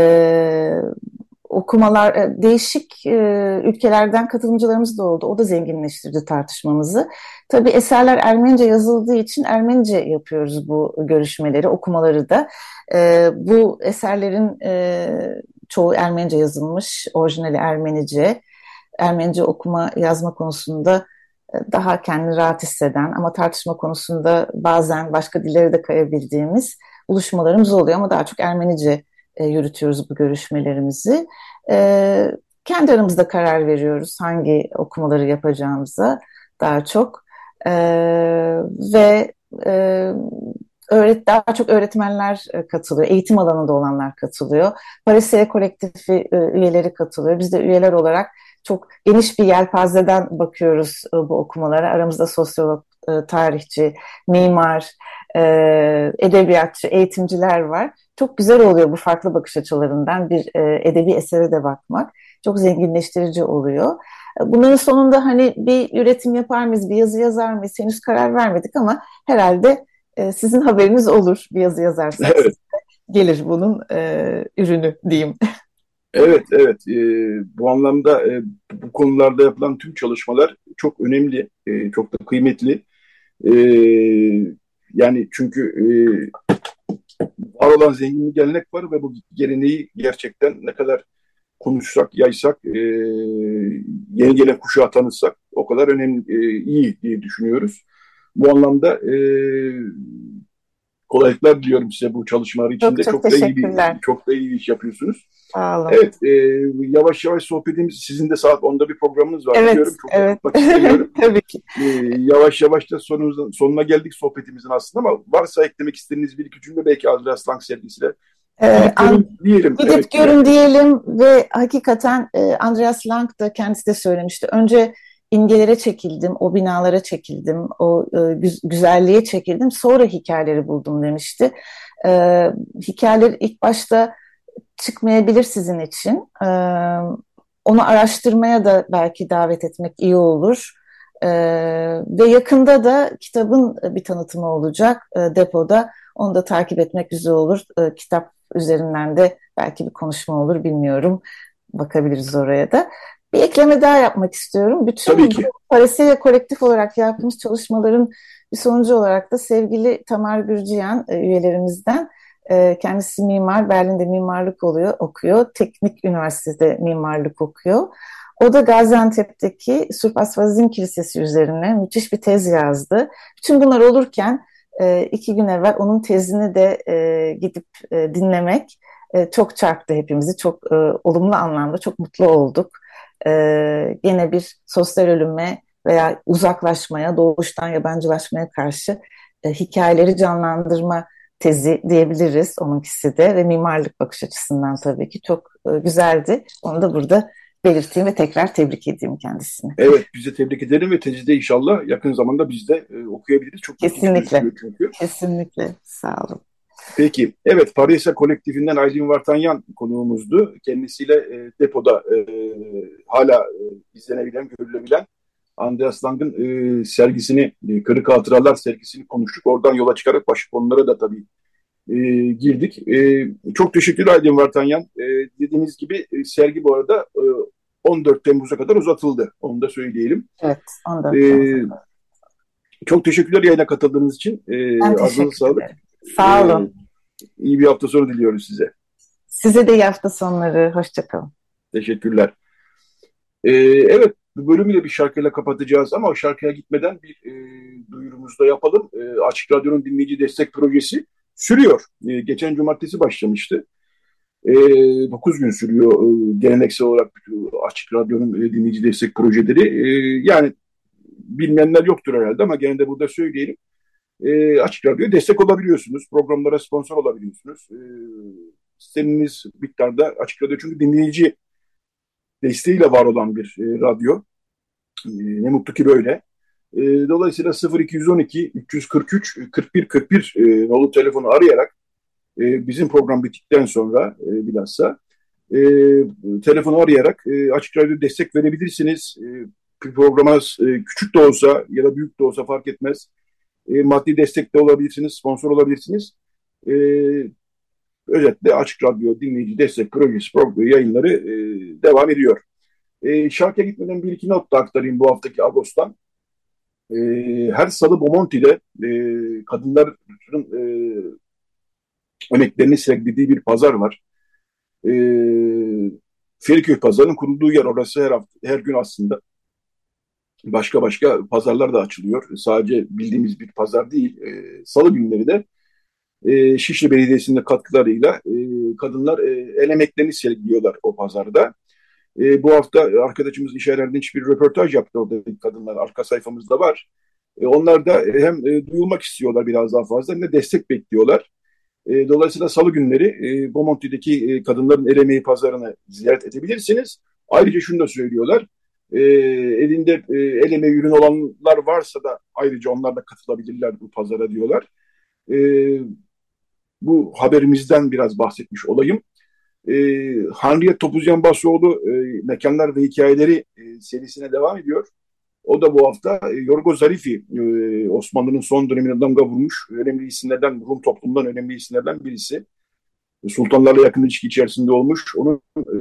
okumalar, e, değişik e, ülkelerden katılımcılarımız da oldu. O da zenginleştirdi tartışmamızı. Tabii eserler Ermenice yazıldığı için Ermenice yapıyoruz bu görüşmeleri, okumaları da. E, bu eserlerin çoğu Ermenice yazılmış, orijinali Ermenice. Ermenice okuma yazma konusunda daha kendini rahat hisseden ama tartışma konusunda bazen başka dillere de kayabildiğimiz buluşmalarımız oluyor ama daha çok Ermenice e, yürütüyoruz bu görüşmelerimizi. E, kendi aramızda karar veriyoruz hangi okumaları yapacağımıza daha çok. E, ve öğret daha çok öğretmenler katılıyor, eğitim alanında olanlar katılıyor. Parisiye kolektifi üyeleri katılıyor. Biz de üyeler olarak çok geniş bir yelpazeden bakıyoruz bu okumalara. Aramızda sosyolog, tarihçi, mimar, edebiyatçı, eğitimciler var. Çok güzel oluyor bu farklı bakış açılarından bir edebi esere de bakmak. Çok zenginleştirici oluyor. Bunların sonunda hani bir üretim yapar mıyız, bir yazı yazar mıyız henüz karar vermedik ama herhalde e, sizin haberiniz olur bir yazı yazarsanız. Evet. Gelir bunun e, ürünü diyeyim. Evet, evet. E, bu anlamda e, bu konularda yapılan tüm çalışmalar çok önemli, e, çok da kıymetli. E, yani çünkü e, var olan zengin bir gelenek var ve bu geleneği gerçekten ne kadar konuşsak, yaysak, e, yeni gelen kuşağı tanıtsak o kadar önemli, e, iyi diye düşünüyoruz. Bu anlamda e, kolaylıklar diliyorum size bu çalışmalar içinde. Çok, çok, çok da iyi bir, çok da iyi iş yapıyorsunuz. Sağ olun. Evet, e, yavaş yavaş sohbetimiz, sizin de saat 10'da bir programınız var. Evet, Biliyorum. Çok evet. Tabii ki. E, yavaş yavaş da sonuna, sonuna geldik sohbetimizin aslında ama varsa eklemek istediğiniz bir iki cümle belki Andreas Lang sergisiyle ee, an, diyelim. Gidip evet, görün evet. diyelim ve hakikaten e, Andreas Lang da kendisi de söylemişti. Önce imgelere çekildim, o binalara çekildim, o e, güz güzelliğe çekildim. Sonra hikayeleri buldum demişti. E, hikayeler ilk başta çıkmayabilir sizin için. E, onu araştırmaya da belki davet etmek iyi olur. E, ve yakında da kitabın bir tanıtımı olacak e, depoda. Onu da takip etmek güzel olur. E, kitap üzerinden de belki bir konuşma olur bilmiyorum. Bakabiliriz oraya da. Bir ekleme daha yapmak istiyorum. Bütün ki. Parasiye kolektif olarak yaptığımız çalışmaların bir sonucu olarak da sevgili Tamar Gürciyan e, üyelerimizden e, kendisi mimar, Berlin'de mimarlık oluyor, okuyor. Teknik Üniversitede mimarlık okuyor. O da Gaziantep'teki Surp Asfazin Kilisesi üzerine müthiş bir tez yazdı. Bütün bunlar olurken e, iki gün evvel onun tezini de gidip dinlemek çok çarptı hepimizi. Çok olumlu anlamda çok mutlu olduk. E, yine bir sosyal ölüme veya uzaklaşmaya, doğuştan yabancılaşmaya karşı e, hikayeleri canlandırma tezi diyebiliriz onunkisi de ve mimarlık bakış açısından tabii ki çok e, güzeldi. Onu da burada belirteyim ve tekrar tebrik edeyim kendisini. Evet, biz de tebrik edelim ve tezi de inşallah yakın zamanda biz de e, okuyabiliriz. Çok Kesinlikle. Kesinlikle. Sağ olun. Peki, evet Paris'e kolektifinden Aydın Vartanyan konuğumuzdu. Kendisiyle e, depoda e, hala e, izlenebilen, görülebilen Andreas Lang'ın e, sergisini, e, Kırık Hatıralar sergisini konuştuk. Oradan yola çıkarak başka konulara da tabii e, girdik. E, çok teşekkürler Aydın Vartanyan. E, dediğiniz gibi e, sergi bu arada e, 14 Temmuz'a kadar uzatıldı. Onu da söyleyelim. Evet, 14 e, Çok teşekkürler yayına katıldığınız için. E, ben teşekkür sağlık. Sağ e, olun. E, iyi bir hafta sonu diliyoruz size. Size de iyi hafta sonları. Hoşçakalın. Teşekkürler. E, evet, bu bölümü de bir şarkıyla kapatacağız ama o şarkıya gitmeden bir e, duyurumuzu da yapalım. E, Açık Radyo'nun dinleyici destek projesi sürüyor. E, geçen cumartesi başlamıştı. E, 9 gün sürüyor e, geleneksel olarak Açık Radyo'nun e, dinleyici destek projeleri. E, yani bilmeyenler yoktur herhalde ama gene de burada söyleyelim. E, Açık Radyo'ya destek olabiliyorsunuz. Programlara sponsor olabiliyorsunuz. E, sisteminiz miktarda Açık Radyo çünkü dinleyici desteğiyle var olan bir e, radyo. E, ne mutlu ki böyle. E, dolayısıyla 0212 343 41 41 e, nolu telefonu arayarak e, bizim program bittikten sonra e, bilhassa e, telefonu arayarak e, Açık Radyo destek verebilirsiniz. E, programa e, küçük de olsa ya da büyük de olsa fark etmez. E, maddi destek de olabilirsiniz, sponsor olabilirsiniz. E, özetle Açık Radyo Dinleyici Destek Projesi programı yayınları e, devam ediyor. E, şarkıya gitmeden bir iki not da aktarayım bu haftaki Ağustos'tan. E, her salı Bomonti'de e, kadınların e, emeklerini sergilediği bir pazar var. E, Feriköy Pazarı'nın kurulduğu yer orası her hafta, her gün aslında. Başka başka pazarlar da açılıyor. Sadece bildiğimiz bir pazar değil. E, Salı günleri de e, Şişli Belediyesi'nin katkılarıyla e, kadınlar e, el emeklerini sergiliyorlar o pazarda. E, bu hafta arkadaşımız İşer Erdinç bir röportaj yaptı orada kadınlar arka sayfamızda var. E, onlar da hem e, duyulmak istiyorlar biraz daha fazla hem de destek bekliyorlar. E, dolayısıyla salı günleri e, Bomonti'deki e, kadınların el emeği pazarını ziyaret edebilirsiniz. Ayrıca şunu da söylüyorlar. E, elinde e, el ürün olanlar varsa da ayrıca onlar da katılabilirler bu pazara diyorlar. E, bu haberimizden biraz bahsetmiş olayım. E, Hanriye Topuzyan Basroğlu e, Mekanlar ve Hikayeleri e, serisine devam ediyor. O da bu hafta e, Yorgo Zarifi, e, Osmanlı'nın son dönemine damga vurmuş önemli isimlerden, Rum toplumundan önemli isimlerden birisi. Sultanlarla yakın ilişki içerisinde olmuş. Onun e,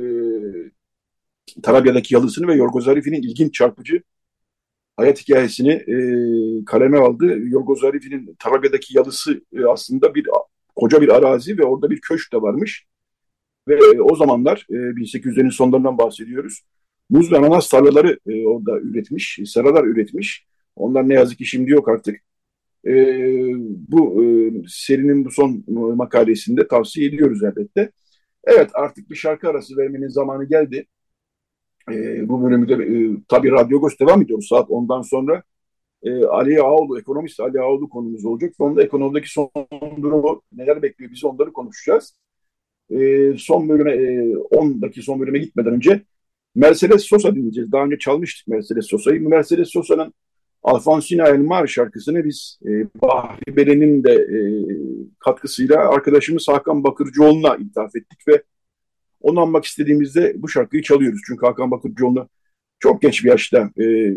Tarabya'daki yalısını ve Yorgo Zarifi'nin ilginç çarpıcı hayat hikayesini e, kaleme aldı. Yorgo Zarifi'nin Tarabya'daki yalısı e, aslında bir koca bir arazi ve orada bir köşk de varmış. Ve e, o zamanlar e, 1800'lerin sonlarından bahsediyoruz. Muz ve ananas tarlaları e, orada üretmiş, seralar üretmiş. Onlar ne yazık ki şimdi yok artık. E, bu e, serinin bu son makalesinde tavsiye ediyoruz elbette. Evet artık bir şarkı arası vermenin zamanı geldi. E, bu bölümde e, tabii Radyo Göz devam ediyoruz saat ondan sonra. E, Ali Ağoğlu, ekonomist Ali Ağoğlu konumuz olacak. Sonunda ekonomideki son durumu neler bekliyor bizi onları konuşacağız. E, son bölüme, e, 10'daki son bölüme gitmeden önce Mercedes Sosa dinleyeceğiz. Daha önce çalmıştık Mercedes Sosa'yı. Mercedes Sosa'nın Alfonsina El Mar şarkısını biz e, Bahri Belen'in de e, katkısıyla arkadaşımız Hakan Bakırcıoğlu'na ithaf ettik ve onu anmak istediğimizde bu şarkıyı çalıyoruz. Çünkü Hakan Bakırcıoğlu çok genç bir yaşta e,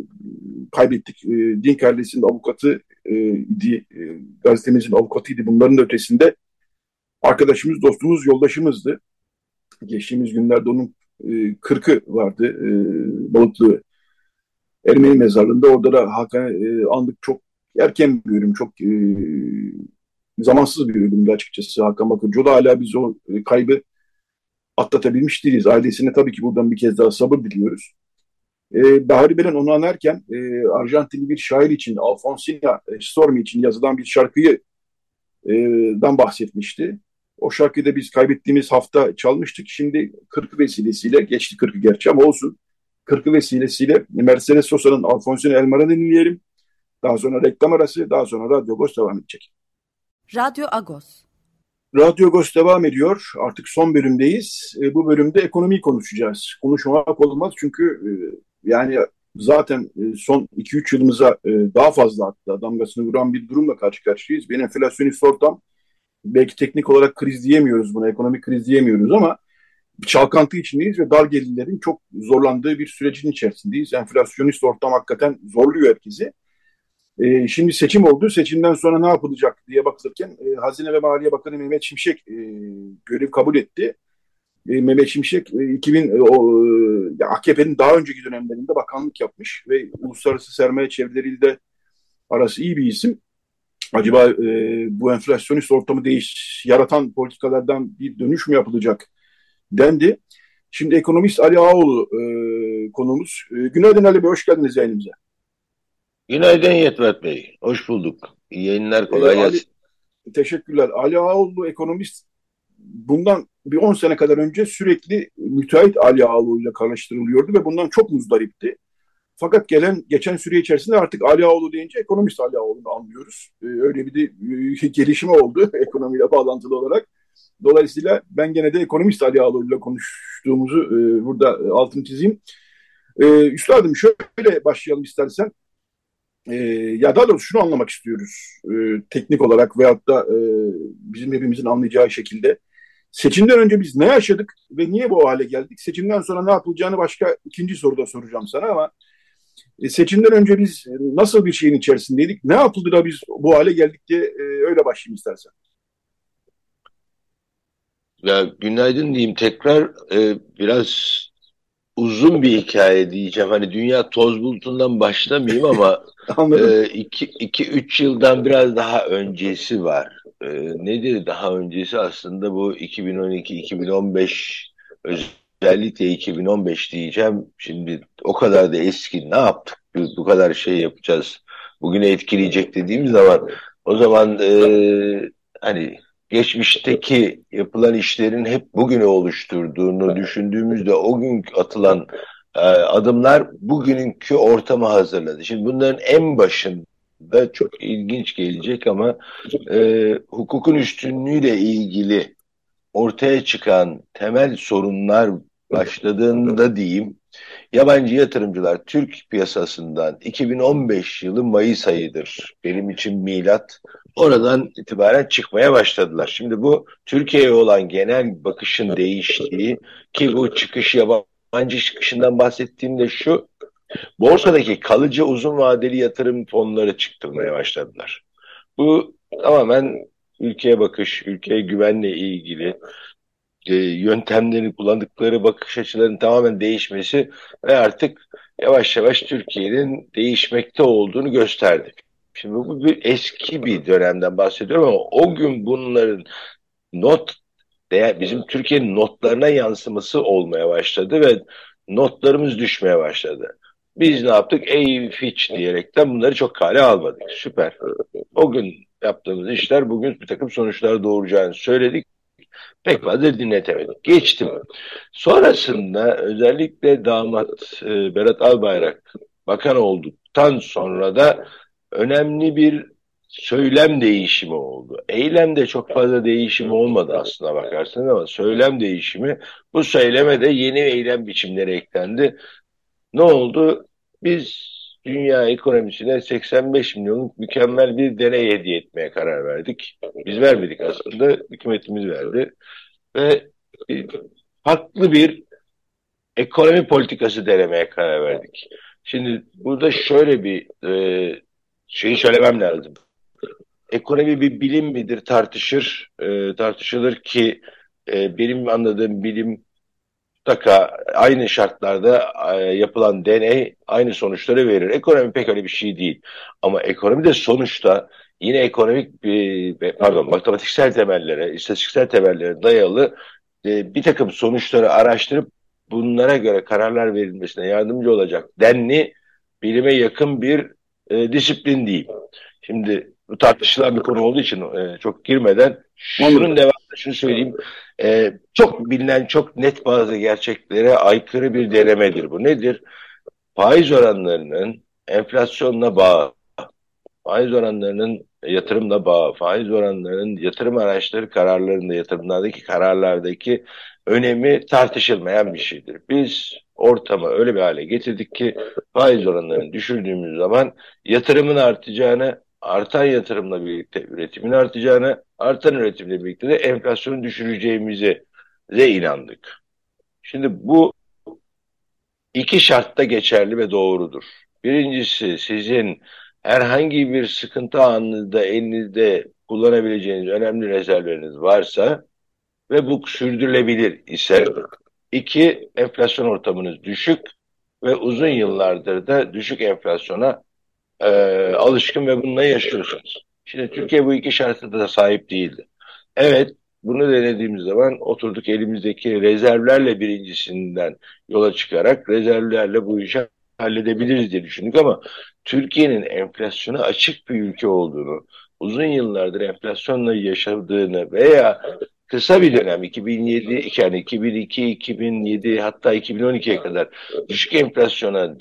kaybettik. E, din kardeşinin avukatı e, idi, e, gazetemizin avukatıydı. Bunların ötesinde arkadaşımız, dostumuz, yoldaşımızdı. Geçtiğimiz günlerde onun e, kırkı vardı e, Balıklı Ermeni mezarlığında. Orada da Hakan e, andık çok erken bir ölüm, çok e, zamansız bir ölümdü açıkçası Hakan Bakırcı. O da hala biz o e, kaybı atlatabilmiş değiliz. Ailesine tabii ki buradan bir kez daha sabır diliyoruz. E, Bahri Belen onu anarken e, Arjantinli bir şair için, Alfonsina Stormi için yazılan bir şarkıyı e, dan bahsetmişti. O şarkıyı da biz kaybettiğimiz hafta çalmıştık. Şimdi 40 vesilesiyle, geçti 40'ı gerçi ama olsun. 40 vesilesiyle Mercedes Sosa'nın Alfonsina Elmar'ı dinleyelim. Daha sonra reklam arası, daha sonra Radyo Agos devam edecek. Radyo Agos. Radyo Agos devam ediyor. Artık son bölümdeyiz. E, bu bölümde ekonomiyi konuşacağız. Konuşmamak olmaz çünkü e, yani zaten e, son 2-3 yılımıza e, daha fazla hatta damgasını vuran bir durumla karşı karşıyayız. Bir enflasyonist ortam belki teknik olarak kriz diyemiyoruz buna, ekonomik kriz diyemiyoruz ama çalkantı içindeyiz ve dar gelirlerin çok zorlandığı bir sürecin içerisindeyiz. Enflasyonist ortam hakikaten zorluyor herkesi. E, şimdi seçim oldu. Seçimden sonra ne yapılacak diye bakılırken e, Hazine ve Maliye Bakanı Mehmet Şimşek e, görev kabul etti. E, Mehmet Şimşek e, 2000 e, o, e, AKP'nin daha önceki dönemlerinde bakanlık yapmış ve uluslararası sermaye çevreleriyle de arası iyi bir isim. Acaba e, bu enflasyonist ortamı değiş yaratan politikalardan bir dönüş mü yapılacak dendi. Şimdi ekonomist Ali Ağoğlu e, konuğumuz. E, günaydın Ali Bey, hoş geldiniz yayınımıza. Günaydın Yetvet Bey, hoş bulduk. İyi yayınlar, kolay ee, gelsin. Ali, teşekkürler. Ali Ağoğlu ekonomist bundan bir 10 sene kadar önce sürekli müteahhit Ali Ağoğlu ile karıştırılıyordu ve bundan çok muzdaripti. Fakat gelen geçen süre içerisinde artık Ali Ağoğlu deyince ekonomist Ali Ağoğlu'nu anlıyoruz. Ee, öyle bir de e, gelişme oldu ekonomiyle bağlantılı olarak. Dolayısıyla ben gene de ekonomist Ali Ağoğlu ile konuştuğumuzu e, burada altını çizeyim. E, üstadım şöyle başlayalım istersen. E, ya daha doğrusu şunu anlamak istiyoruz e, teknik olarak veyahut da e, bizim hepimizin anlayacağı şekilde. Seçimden önce biz ne yaşadık ve niye bu hale geldik? Seçimden sonra ne yapılacağını başka ikinci soruda soracağım sana ama e, seçimden önce biz nasıl bir şeyin içerisindeydik? Ne yapıldı da biz bu hale geldik diye e, öyle başlayayım istersen. Ya günaydın diyeyim tekrar e, biraz uzun bir hikaye diyeceğim. Hani dünya toz bulutundan başlamayayım ama 2-3 e, yıldan biraz daha öncesi var. E, nedir daha öncesi? Aslında bu 2012-2015 özellikle 2015 diyeceğim. Şimdi o kadar da eski ne yaptık? Biz bu kadar şey yapacağız. Bugüne etkileyecek dediğimiz zaman o zaman e, hani geçmişteki yapılan işlerin hep bugünü oluşturduğunu düşündüğümüzde o gün atılan e, adımlar bugününkü ortamı hazırladı. Şimdi bunların en başında çok ilginç gelecek ama e, hukukun üstünlüğüyle ilgili ortaya çıkan temel sorunlar başladığında diyeyim yabancı yatırımcılar Türk piyasasından 2015 yılı Mayıs ayıdır benim için milat oradan itibaren çıkmaya başladılar. Şimdi bu Türkiye'ye olan genel bakışın değiştiği ki bu çıkış yabancı çıkışından bahsettiğimde şu borsadaki kalıcı uzun vadeli yatırım fonları çıktırmaya başladılar. Bu tamamen ülkeye bakış, ülkeye güvenle ilgili e, yöntemlerini kullandıkları bakış açılarının tamamen değişmesi ve artık yavaş yavaş Türkiye'nin değişmekte olduğunu gösterdi. Şimdi bu bir eski bir dönemden bahsediyorum ama o gün bunların not değer bizim Türkiye'nin notlarına yansıması olmaya başladı ve notlarımız düşmeye başladı. Biz ne yaptık? Ey Fitch diyerekten bunları çok kale almadık. Süper. O gün yaptığımız işler bugün bir takım sonuçlar doğuracağını söyledik. Pek fazla dinletemedik. Geçtim. Sonrasında özellikle damat e, Berat Albayrak bakan olduktan sonra da önemli bir söylem değişimi oldu. Eylemde çok fazla değişim olmadı aslında bakarsanız ama söylem değişimi bu söyleme de yeni eylem biçimleri eklendi. Ne oldu? Biz dünya ekonomisine 85 milyonluk mükemmel bir deney hediye etmeye karar verdik. Biz vermedik aslında, hükümetimiz verdi. Ve farklı bir ekonomi politikası denemeye karar verdik. Şimdi burada şöyle bir e, şeyi söylemem lazım. Ekonomi bir bilim midir tartışır, e, tartışılır ki e, benim anladığım bilim mutlaka aynı şartlarda e, yapılan deney aynı sonuçları verir. Ekonomi pek öyle bir şey değil. Ama ekonomi de sonuçta yine ekonomik bir, pardon matematiksel temellere, istatistiksel temellere dayalı e, bir takım sonuçları araştırıp bunlara göre kararlar verilmesine yardımcı olacak denli bilime yakın bir e, disiplin değil. Şimdi bu tartışılan bir konu olduğu için e, çok girmeden şunun devamında şunu söyleyeyim. E, çok bilinen, çok net bazı gerçeklere aykırı bir denemedir bu. Nedir? Faiz oranlarının enflasyonla bağ, faiz oranlarının yatırımla bağ, faiz oranlarının yatırım araçları kararlarında, yatırımlardaki kararlardaki önemi tartışılmayan bir şeydir. Biz ortamı öyle bir hale getirdik ki faiz oranlarını düşürdüğümüz zaman yatırımın artacağını, artan yatırımla birlikte üretimin artacağını, artan üretimle birlikte de enflasyonu düşüreceğimize de inandık. Şimdi bu iki şartta geçerli ve doğrudur. Birincisi sizin herhangi bir sıkıntı anında elinizde kullanabileceğiniz önemli rezervleriniz varsa ve bu sürdürülebilir ise iki enflasyon ortamınız düşük ve uzun yıllardır da düşük enflasyona e, alışkın ve bununla yaşıyorsunuz. Şimdi Türkiye bu iki şartı da sahip değildi. Evet bunu denediğimiz zaman oturduk elimizdeki rezervlerle birincisinden yola çıkarak rezervlerle bu işi halledebiliriz diye düşündük ama Türkiye'nin enflasyona açık bir ülke olduğunu, uzun yıllardır enflasyonla yaşadığını veya kısa bir dönem 2007 yani 2002 2007 hatta 2012'ye kadar düşük enflasyona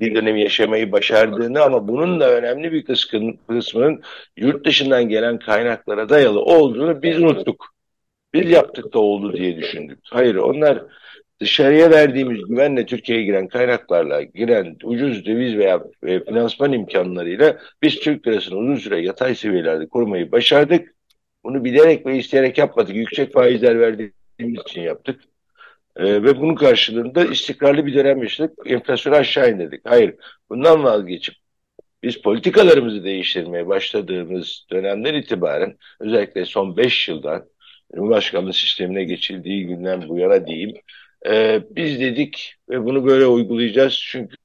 bir dönemi yaşamayı başardığını ama bunun da önemli bir kısmının yurt dışından gelen kaynaklara dayalı olduğunu biz unuttuk. Biz yaptık da oldu diye düşündük. Hayır onlar dışarıya verdiğimiz güvenle Türkiye'ye giren kaynaklarla giren ucuz döviz veya e, finansman imkanlarıyla biz Türk lirasını uzun süre yatay seviyelerde korumayı başardık. Bunu bilerek ve isteyerek yapmadık. Yüksek faizler verdiğimiz için yaptık. Ee, ve bunun karşılığında istikrarlı bir dönem yaşadık. Enflasyonu aşağı indirdik. Hayır. Bundan vazgeçip biz politikalarımızı değiştirmeye başladığımız dönemden itibaren özellikle son 5 yıldan Cumhurbaşkanlığı sistemine geçildiği günden bu yana diyeyim e, biz dedik ve bunu böyle uygulayacağız çünkü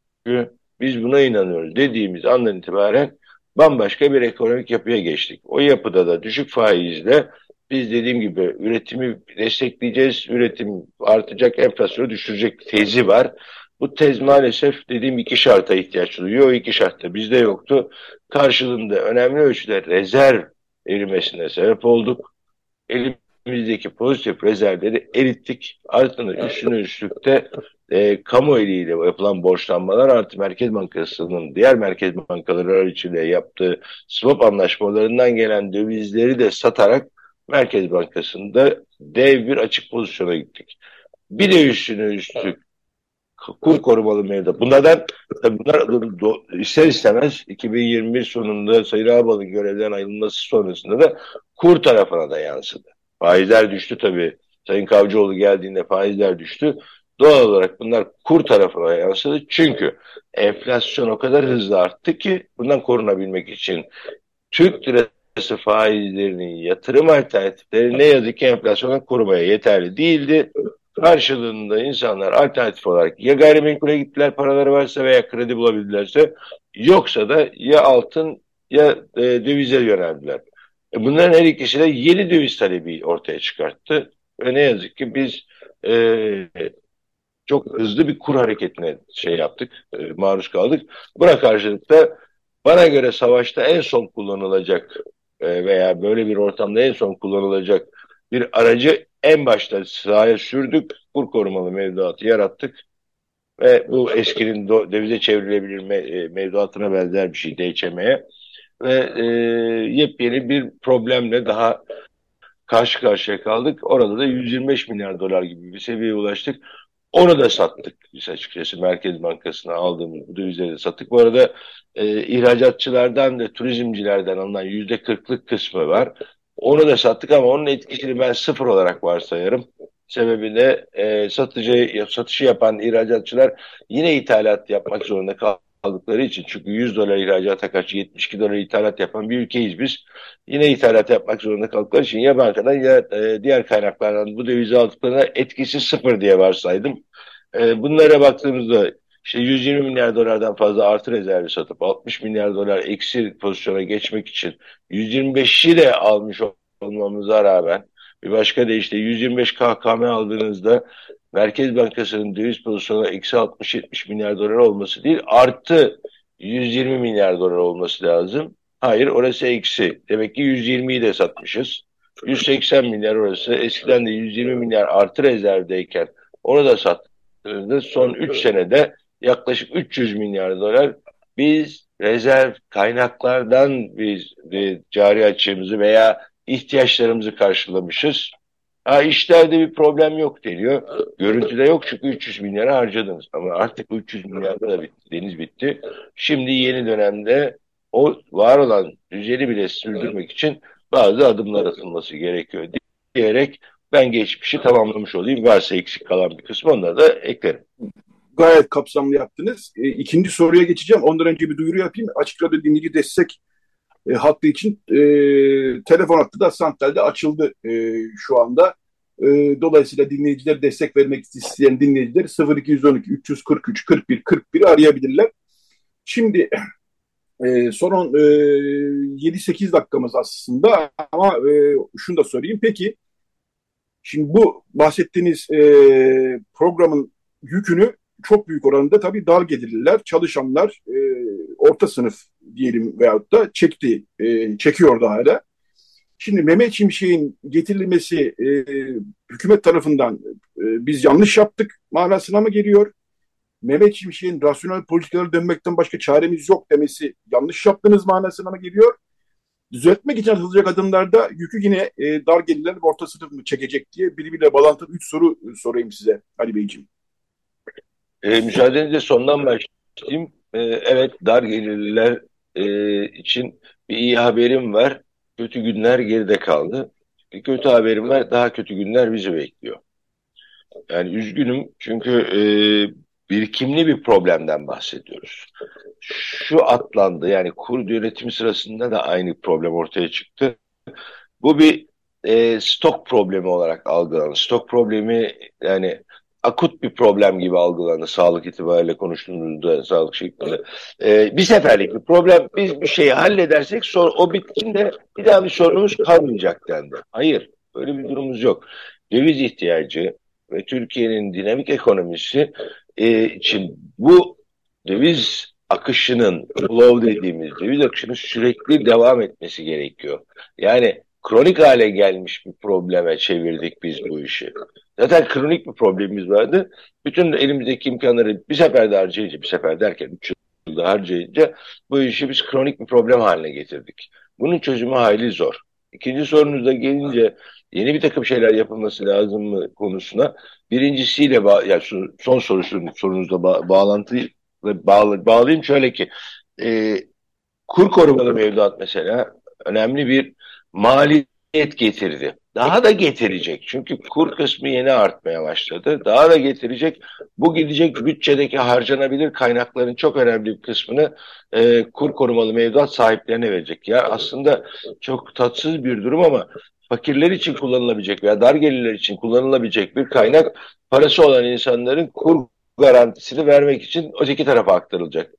biz buna inanıyoruz dediğimiz andan itibaren bambaşka bir ekonomik yapıya geçtik. O yapıda da düşük faizle biz dediğim gibi üretimi destekleyeceğiz, üretim artacak, enflasyonu düşürecek tezi var. Bu tez maalesef dediğim iki şarta ihtiyaç duyuyor. O iki şartta bizde yoktu. Karşılığında önemli ölçüde rezerv erimesine sebep olduk. Elimizdeki pozitif rezervleri erittik. Ardından üstüne üstlükte e, kamu eliyle yapılan borçlanmalar artı Merkez Bankası'nın diğer merkez bankaları içinde yaptığı swap anlaşmalarından gelen dövizleri de satarak Merkez Bankası'nda dev bir açık pozisyona gittik. Bir de üstüne üstlük kur korumalı mevduat. Bunlardan tabii bunlar do, ister istemez 2021 sonunda Sayın Ağbal'ın görevden ayrılması sonrasında da kur tarafına da yansıdı. Faizler düştü tabii. Sayın Kavcıoğlu geldiğinde faizler düştü. Doğal olarak bunlar kur tarafına yansıdı. Çünkü enflasyon o kadar hızlı arttı ki bundan korunabilmek için Türk lirası faizlerinin yatırım alternatifleri ne yazık ki enflasyonu korumaya yeterli değildi. Karşılığında insanlar alternatif olarak ya gayrimenkule gittiler paraları varsa veya kredi bulabildilerse yoksa da ya altın ya e, dövize yöneldiler. E, bunların her ikisi de yeni döviz talebi ortaya çıkarttı. Ve ne yazık ki biz e, çok hızlı bir kur hareketine şey yaptık, e, maruz kaldık. Buna karşılık da bana göre savaşta en son kullanılacak e, veya böyle bir ortamda en son kullanılacak bir aracı en başta sahaya sürdük, kur korumalı mevduatı yarattık ve bu eskinin dövize çevrilebilir me, e, mevduatına benzer bir şey DÇM'ye ve e, yepyeni bir problemle daha karşı karşıya kaldık. Orada da 125 milyar dolar gibi bir seviyeye ulaştık. Onu da sattık biz açıkçası Merkez Bankası'na aldığımız dövizleri sattık. Bu arada e, ihracatçılardan ve turizmcilerden alınan yüzde kırklık kısmı var. Onu da sattık ama onun etkisini ben sıfır olarak varsayarım. Sebebi de e, satıcı, satışı yapan ihracatçılar yine ithalat yapmak zorunda kaldıkları için. Çünkü 100 dolar ihracata karşı 72 dolar ithalat yapan bir ülkeyiz biz. Yine ithalat yapmak zorunda kaldıkları için ya bankadan ya e, diğer kaynaklardan bu dövizi aldıklarına etkisi sıfır diye varsaydım. E, bunlara baktığımızda işte 120 milyar dolardan fazla artı rezervi satıp 60 milyar dolar eksi pozisyona geçmek için 125'i de almış olmamıza rağmen bir başka de işte 125 KKM aldığınızda Merkez Bankası'nın döviz pozisyonu eksi 60-70 milyar dolar olması değil, artı 120 milyar dolar olması lazım. Hayır orası eksi. Demek ki 120'yi de satmışız. 180 milyar orası. Eskiden de 120 milyar artı rezervdeyken onu da sattığımızda son 3 senede yaklaşık 300 milyar dolar biz rezerv kaynaklardan biz e, cari açığımızı veya ihtiyaçlarımızı karşılamışız. Ha işlerde bir problem yok deniyor. Görüntüde yok çünkü 300 milyara harcadınız. Ama artık 300 milyarda da bitti. Deniz bitti. Şimdi yeni dönemde o var olan düzeni bile sürdürmek için bazı adımlar atılması gerekiyor diyerek ben geçmişi tamamlamış olayım. Varsa eksik kalan bir kısmı onları da eklerim. Gayet kapsamlı yaptınız. E, ikinci soruya geçeceğim. Ondan önce bir duyuru yapayım. Açık Radyo dinleyici destek e, hattı için e, telefon hattı da santralde açıldı e, şu anda. E, dolayısıyla dinleyiciler destek vermek isteyen dinleyiciler 0212 343 41 41 arayabilirler. Şimdi e, son e, 7-8 dakikamız aslında ama e, şunu da sorayım. Peki şimdi bu bahsettiğiniz e, programın yükünü çok büyük oranda tabii dar gelirliler, çalışanlar, e, orta sınıf diyelim veyahut da çekti, e, çekiyor da hala. Şimdi Mehmet Şimşek'in getirilmesi e, hükümet tarafından e, biz yanlış yaptık manasına mı geliyor? Mehmet Şimşek'in rasyonel politikalara dönmekten başka çaremiz yok demesi yanlış yaptınız manasına mı geliyor? Düzeltmek için atılacak adımlarda yükü yine e, dar gelirlerin orta sınıf mı çekecek diye birbiriyle bağlantılı üç soru sorayım size Ali Beyciğim. E, müsaadenizle sondan başlayayım. E, evet dar gelirliler e, için bir iyi haberim var. Kötü günler geride kaldı. Bir kötü haberim var. Daha kötü günler bizi bekliyor. Yani üzgünüm çünkü e, birikimli bir problemden bahsediyoruz. Şu atlandı yani kur yönetimi sırasında da aynı problem ortaya çıktı. Bu bir e, stok problemi olarak algılanır. Stok problemi yani akut bir problem gibi algılanır sağlık itibariyle konuştuğumuzda sağlık şeklinde. Ee, bir seferlik bir problem biz bir şeyi halledersek sonra o bittiğinde bir daha bir sorunumuz kalmayacak dendi. Hayır öyle bir durumumuz yok. Döviz ihtiyacı ve Türkiye'nin dinamik ekonomisi e, için bu döviz akışının flow dediğimiz döviz akışının sürekli devam etmesi gerekiyor. Yani kronik hale gelmiş bir probleme çevirdik biz bu işi. Zaten kronik bir problemimiz vardı. Bütün elimizdeki imkanları bir seferde harcayınca, bir sefer derken üç yılda harcayınca bu işi biz kronik bir problem haline getirdik. Bunun çözümü hayli zor. İkinci sorunuzda gelince yeni bir takım şeyler yapılması lazım mı konusuna birincisiyle yani son sorusunu sorunuzda ba bağlantıyı bağlı bağlayayım şöyle ki e, kur korumalı mevduat mesela önemli bir maliyet getirdi. Daha da getirecek. Çünkü kur kısmı yeni artmaya başladı. Daha da getirecek. Bu gidecek bütçedeki harcanabilir kaynakların çok önemli bir kısmını e, kur korumalı mevduat sahiplerine verecek. Ya aslında çok tatsız bir durum ama fakirler için kullanılabilecek veya dar gelirler için kullanılabilecek bir kaynak parası olan insanların kur garantisini vermek için öteki tarafa aktarılacak.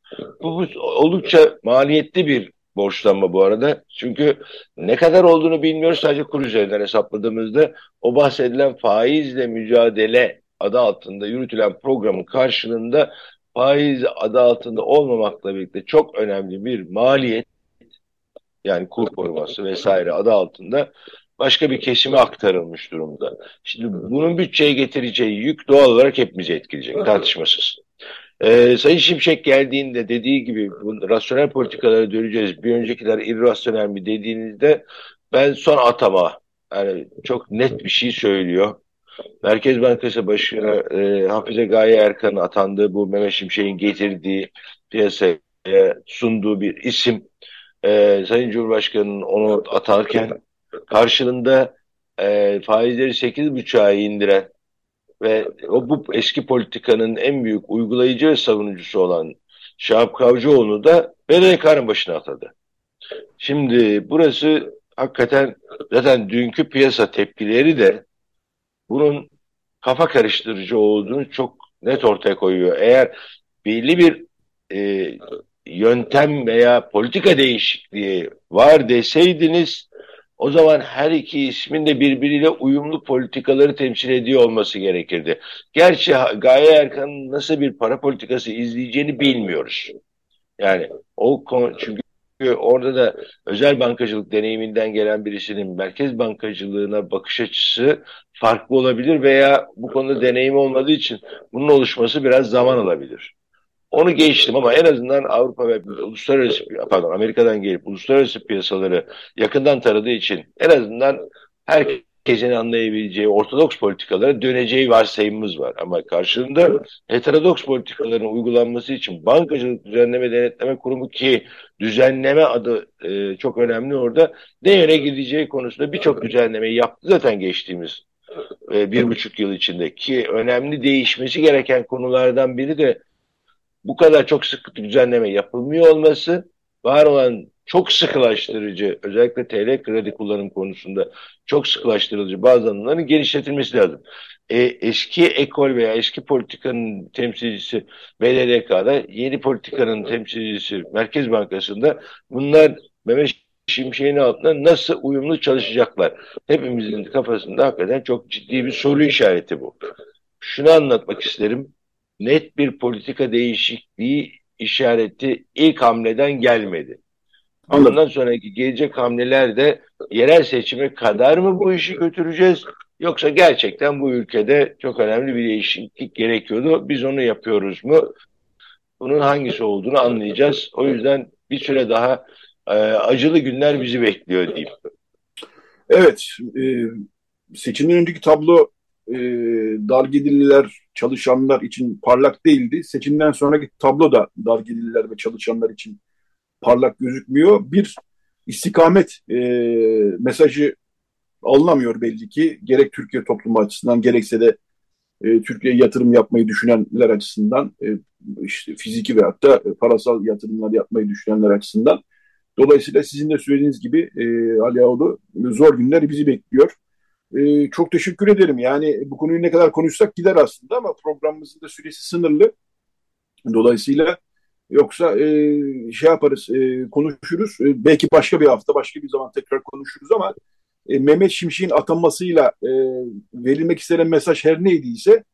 Bu, bu oldukça maliyetli bir borçlanma bu arada. Çünkü ne kadar olduğunu bilmiyoruz. Sadece kur üzerinden hesapladığımızda o bahsedilen faizle mücadele adı altında yürütülen programın karşılığında faiz adı altında olmamakla birlikte çok önemli bir maliyet yani kur koruması vesaire adı altında başka bir kesime aktarılmış durumda. Şimdi bunun bütçeye getireceği yük doğal olarak hepimizi etkileyecek tartışmasız. Ee, Sayın Şimşek geldiğinde dediği gibi bu rasyonel politikalara döneceğiz. Bir öncekiler irrasyonel mi dediğinizde ben son atama yani çok net bir şey söylüyor. Merkez Bankası Başkanı e, Hafize Gaye Erkan'ın atandığı bu Mehmet Şimşek'in getirdiği piyasaya sunduğu bir isim. E, Sayın Cumhurbaşkanı'nın onu atarken karşılığında e, faizleri 8,5'a indiren ve o bu eski politikanın en büyük uygulayıcı ve savunucusu olan Şahap Kavcıoğlu da BDK'nın başına atadı. Şimdi burası hakikaten zaten dünkü piyasa tepkileri de bunun kafa karıştırıcı olduğunu çok net ortaya koyuyor. Eğer belli bir e, yöntem veya politika değişikliği var deseydiniz o zaman her iki ismin de birbiriyle uyumlu politikaları temsil ediyor olması gerekirdi. Gerçi Gaye Erkan'ın nasıl bir para politikası izleyeceğini bilmiyoruz. Yani o çünkü orada da özel bankacılık deneyiminden gelen birisinin merkez bankacılığına bakış açısı farklı olabilir veya bu konuda deneyimi olmadığı için bunun oluşması biraz zaman alabilir. Onu geçtim ama en azından Avrupa ve uluslararası pardon Amerika'dan gelip uluslararası piyasaları yakından taradığı için en azından herkesin anlayabileceği ortodoks politikalara döneceği varsayımımız var. Ama karşılığında heterodoks politikaların uygulanması için bankacılık düzenleme denetleme kurumu ki düzenleme adı e, çok önemli orada ne yöne gideceği konusunda birçok düzenlemeyi yaptı zaten geçtiğimiz e, bir buçuk yıl içinde ki önemli değişmesi gereken konulardan biri de bu kadar çok sıkı düzenleme yapılmıyor olması, var olan çok sıkılaştırıcı, özellikle TL kredi kullanım konusunda çok sıkılaştırıcı bazı alanların genişletilmesi lazım. E, eski ekol veya eski politikanın temsilcisi BDDK'da, yeni politikanın temsilcisi Merkez Bankası'nda bunlar Mehmet Şimşek'in altında nasıl uyumlu çalışacaklar? Hepimizin kafasında hakikaten çok ciddi bir soru işareti bu. Şunu anlatmak isterim net bir politika değişikliği işareti ilk hamleden gelmedi. Anladım. Bundan sonraki gelecek hamleler de yerel seçime kadar mı bu işi götüreceğiz? Yoksa gerçekten bu ülkede çok önemli bir değişiklik gerekiyordu. Biz onu yapıyoruz mu? Bunun hangisi olduğunu anlayacağız. O yüzden bir süre daha e, acılı günler bizi bekliyor diyeyim. Evet, e, seçimden önceki tablo e, dar gelirliler, çalışanlar için parlak değildi. Seçimden sonraki tablo da dar gelirliler ve çalışanlar için parlak gözükmüyor. Bir istikamet e, mesajı alınamıyor belli ki. Gerek Türkiye toplumu açısından gerekse de e, Türkiye'ye yatırım yapmayı düşünenler açısından e, işte fiziki ve hatta parasal yatırımlar yapmayı düşünenler açısından. Dolayısıyla sizin de söylediğiniz gibi e, Ali Ağoğlu zor günler bizi bekliyor. Ee, çok teşekkür ederim. Yani bu konuyu ne kadar konuşsak gider aslında ama programımızın da süresi sınırlı. Dolayısıyla yoksa e, şey yaparız, e, konuşuruz. E, belki başka bir hafta, başka bir zaman tekrar konuşuruz ama e, Mehmet Şimşek'in atanmasıyla e, verilmek istenen mesaj her neydiyse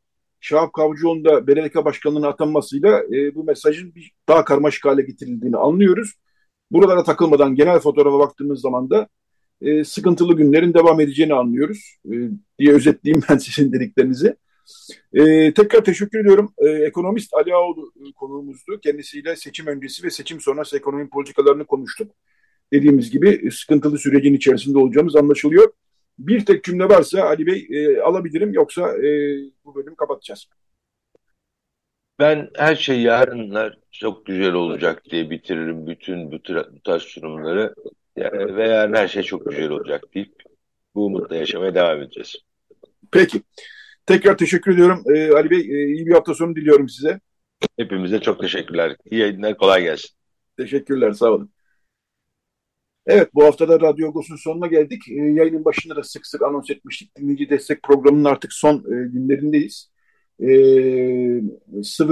Şahap Kavcıoğlu'nun da BDDK Başkanlığı'na atanmasıyla e, bu mesajın bir daha karmaşık hale getirildiğini anlıyoruz. Buralara takılmadan genel fotoğrafa baktığımız zaman da e, sıkıntılı günlerin devam edeceğini anlıyoruz e, diye özetleyeyim ben sizin dediklerinizi. E, tekrar teşekkür ediyorum. E, ekonomist Ali Ağoğlu e, konuğumuzdu. Kendisiyle seçim öncesi ve seçim sonrası ekonomi politikalarını konuştuk. Dediğimiz gibi e, sıkıntılı sürecin içerisinde olacağımız anlaşılıyor. Bir tek cümle varsa Ali Bey e, alabilirim yoksa e, bu bölümü kapatacağız. Ben her şey yarınlar çok güzel olacak diye bitiririm bütün bu tarz sunumları. Yani ve yarın her şey çok güzel olacak deyip bu umutla yaşamaya devam edeceğiz. Peki. Tekrar teşekkür ediyorum. Ee, Ali Bey e, iyi bir hafta sonu diliyorum size. Hepimize çok teşekkürler. İyi yayınlar, kolay gelsin. Teşekkürler, sağ olun. Evet, bu hafta da Radyo Agos'un sonuna geldik. E, yayının başında da sık sık anons etmiştik. Dinleyici destek programının artık son e, günlerindeyiz. E,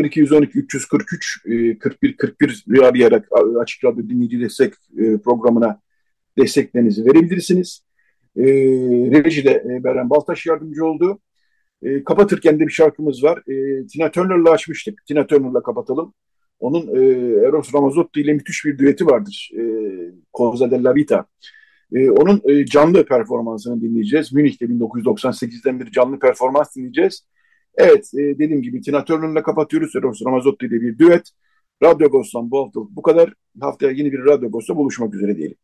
0212 343 e, 41 41 arayarak Açık Radyo Dinleyici Destek e, programına desteklerinizi verebilirsiniz. E, rejide e, Beren Baltaş yardımcı oldu. E, kapatırken de bir şarkımız var. E, Tina Turner'la açmıştık. Tina Turner'la kapatalım. Onun e, Eros Ramazzotti ile müthiş bir düeti vardır. E, Cosa della Vita. E, onun e, canlı performansını dinleyeceğiz. Münih'te 1998'den bir canlı performans dinleyeceğiz. Evet, e, dediğim gibi Tina Turner'la kapatıyoruz. Eros Ramazzotti ile bir düet. Radyo Ghost'tan bu hafta bu kadar. Haftaya yeni bir Radyo Ghost'ta buluşmak üzere diyelim.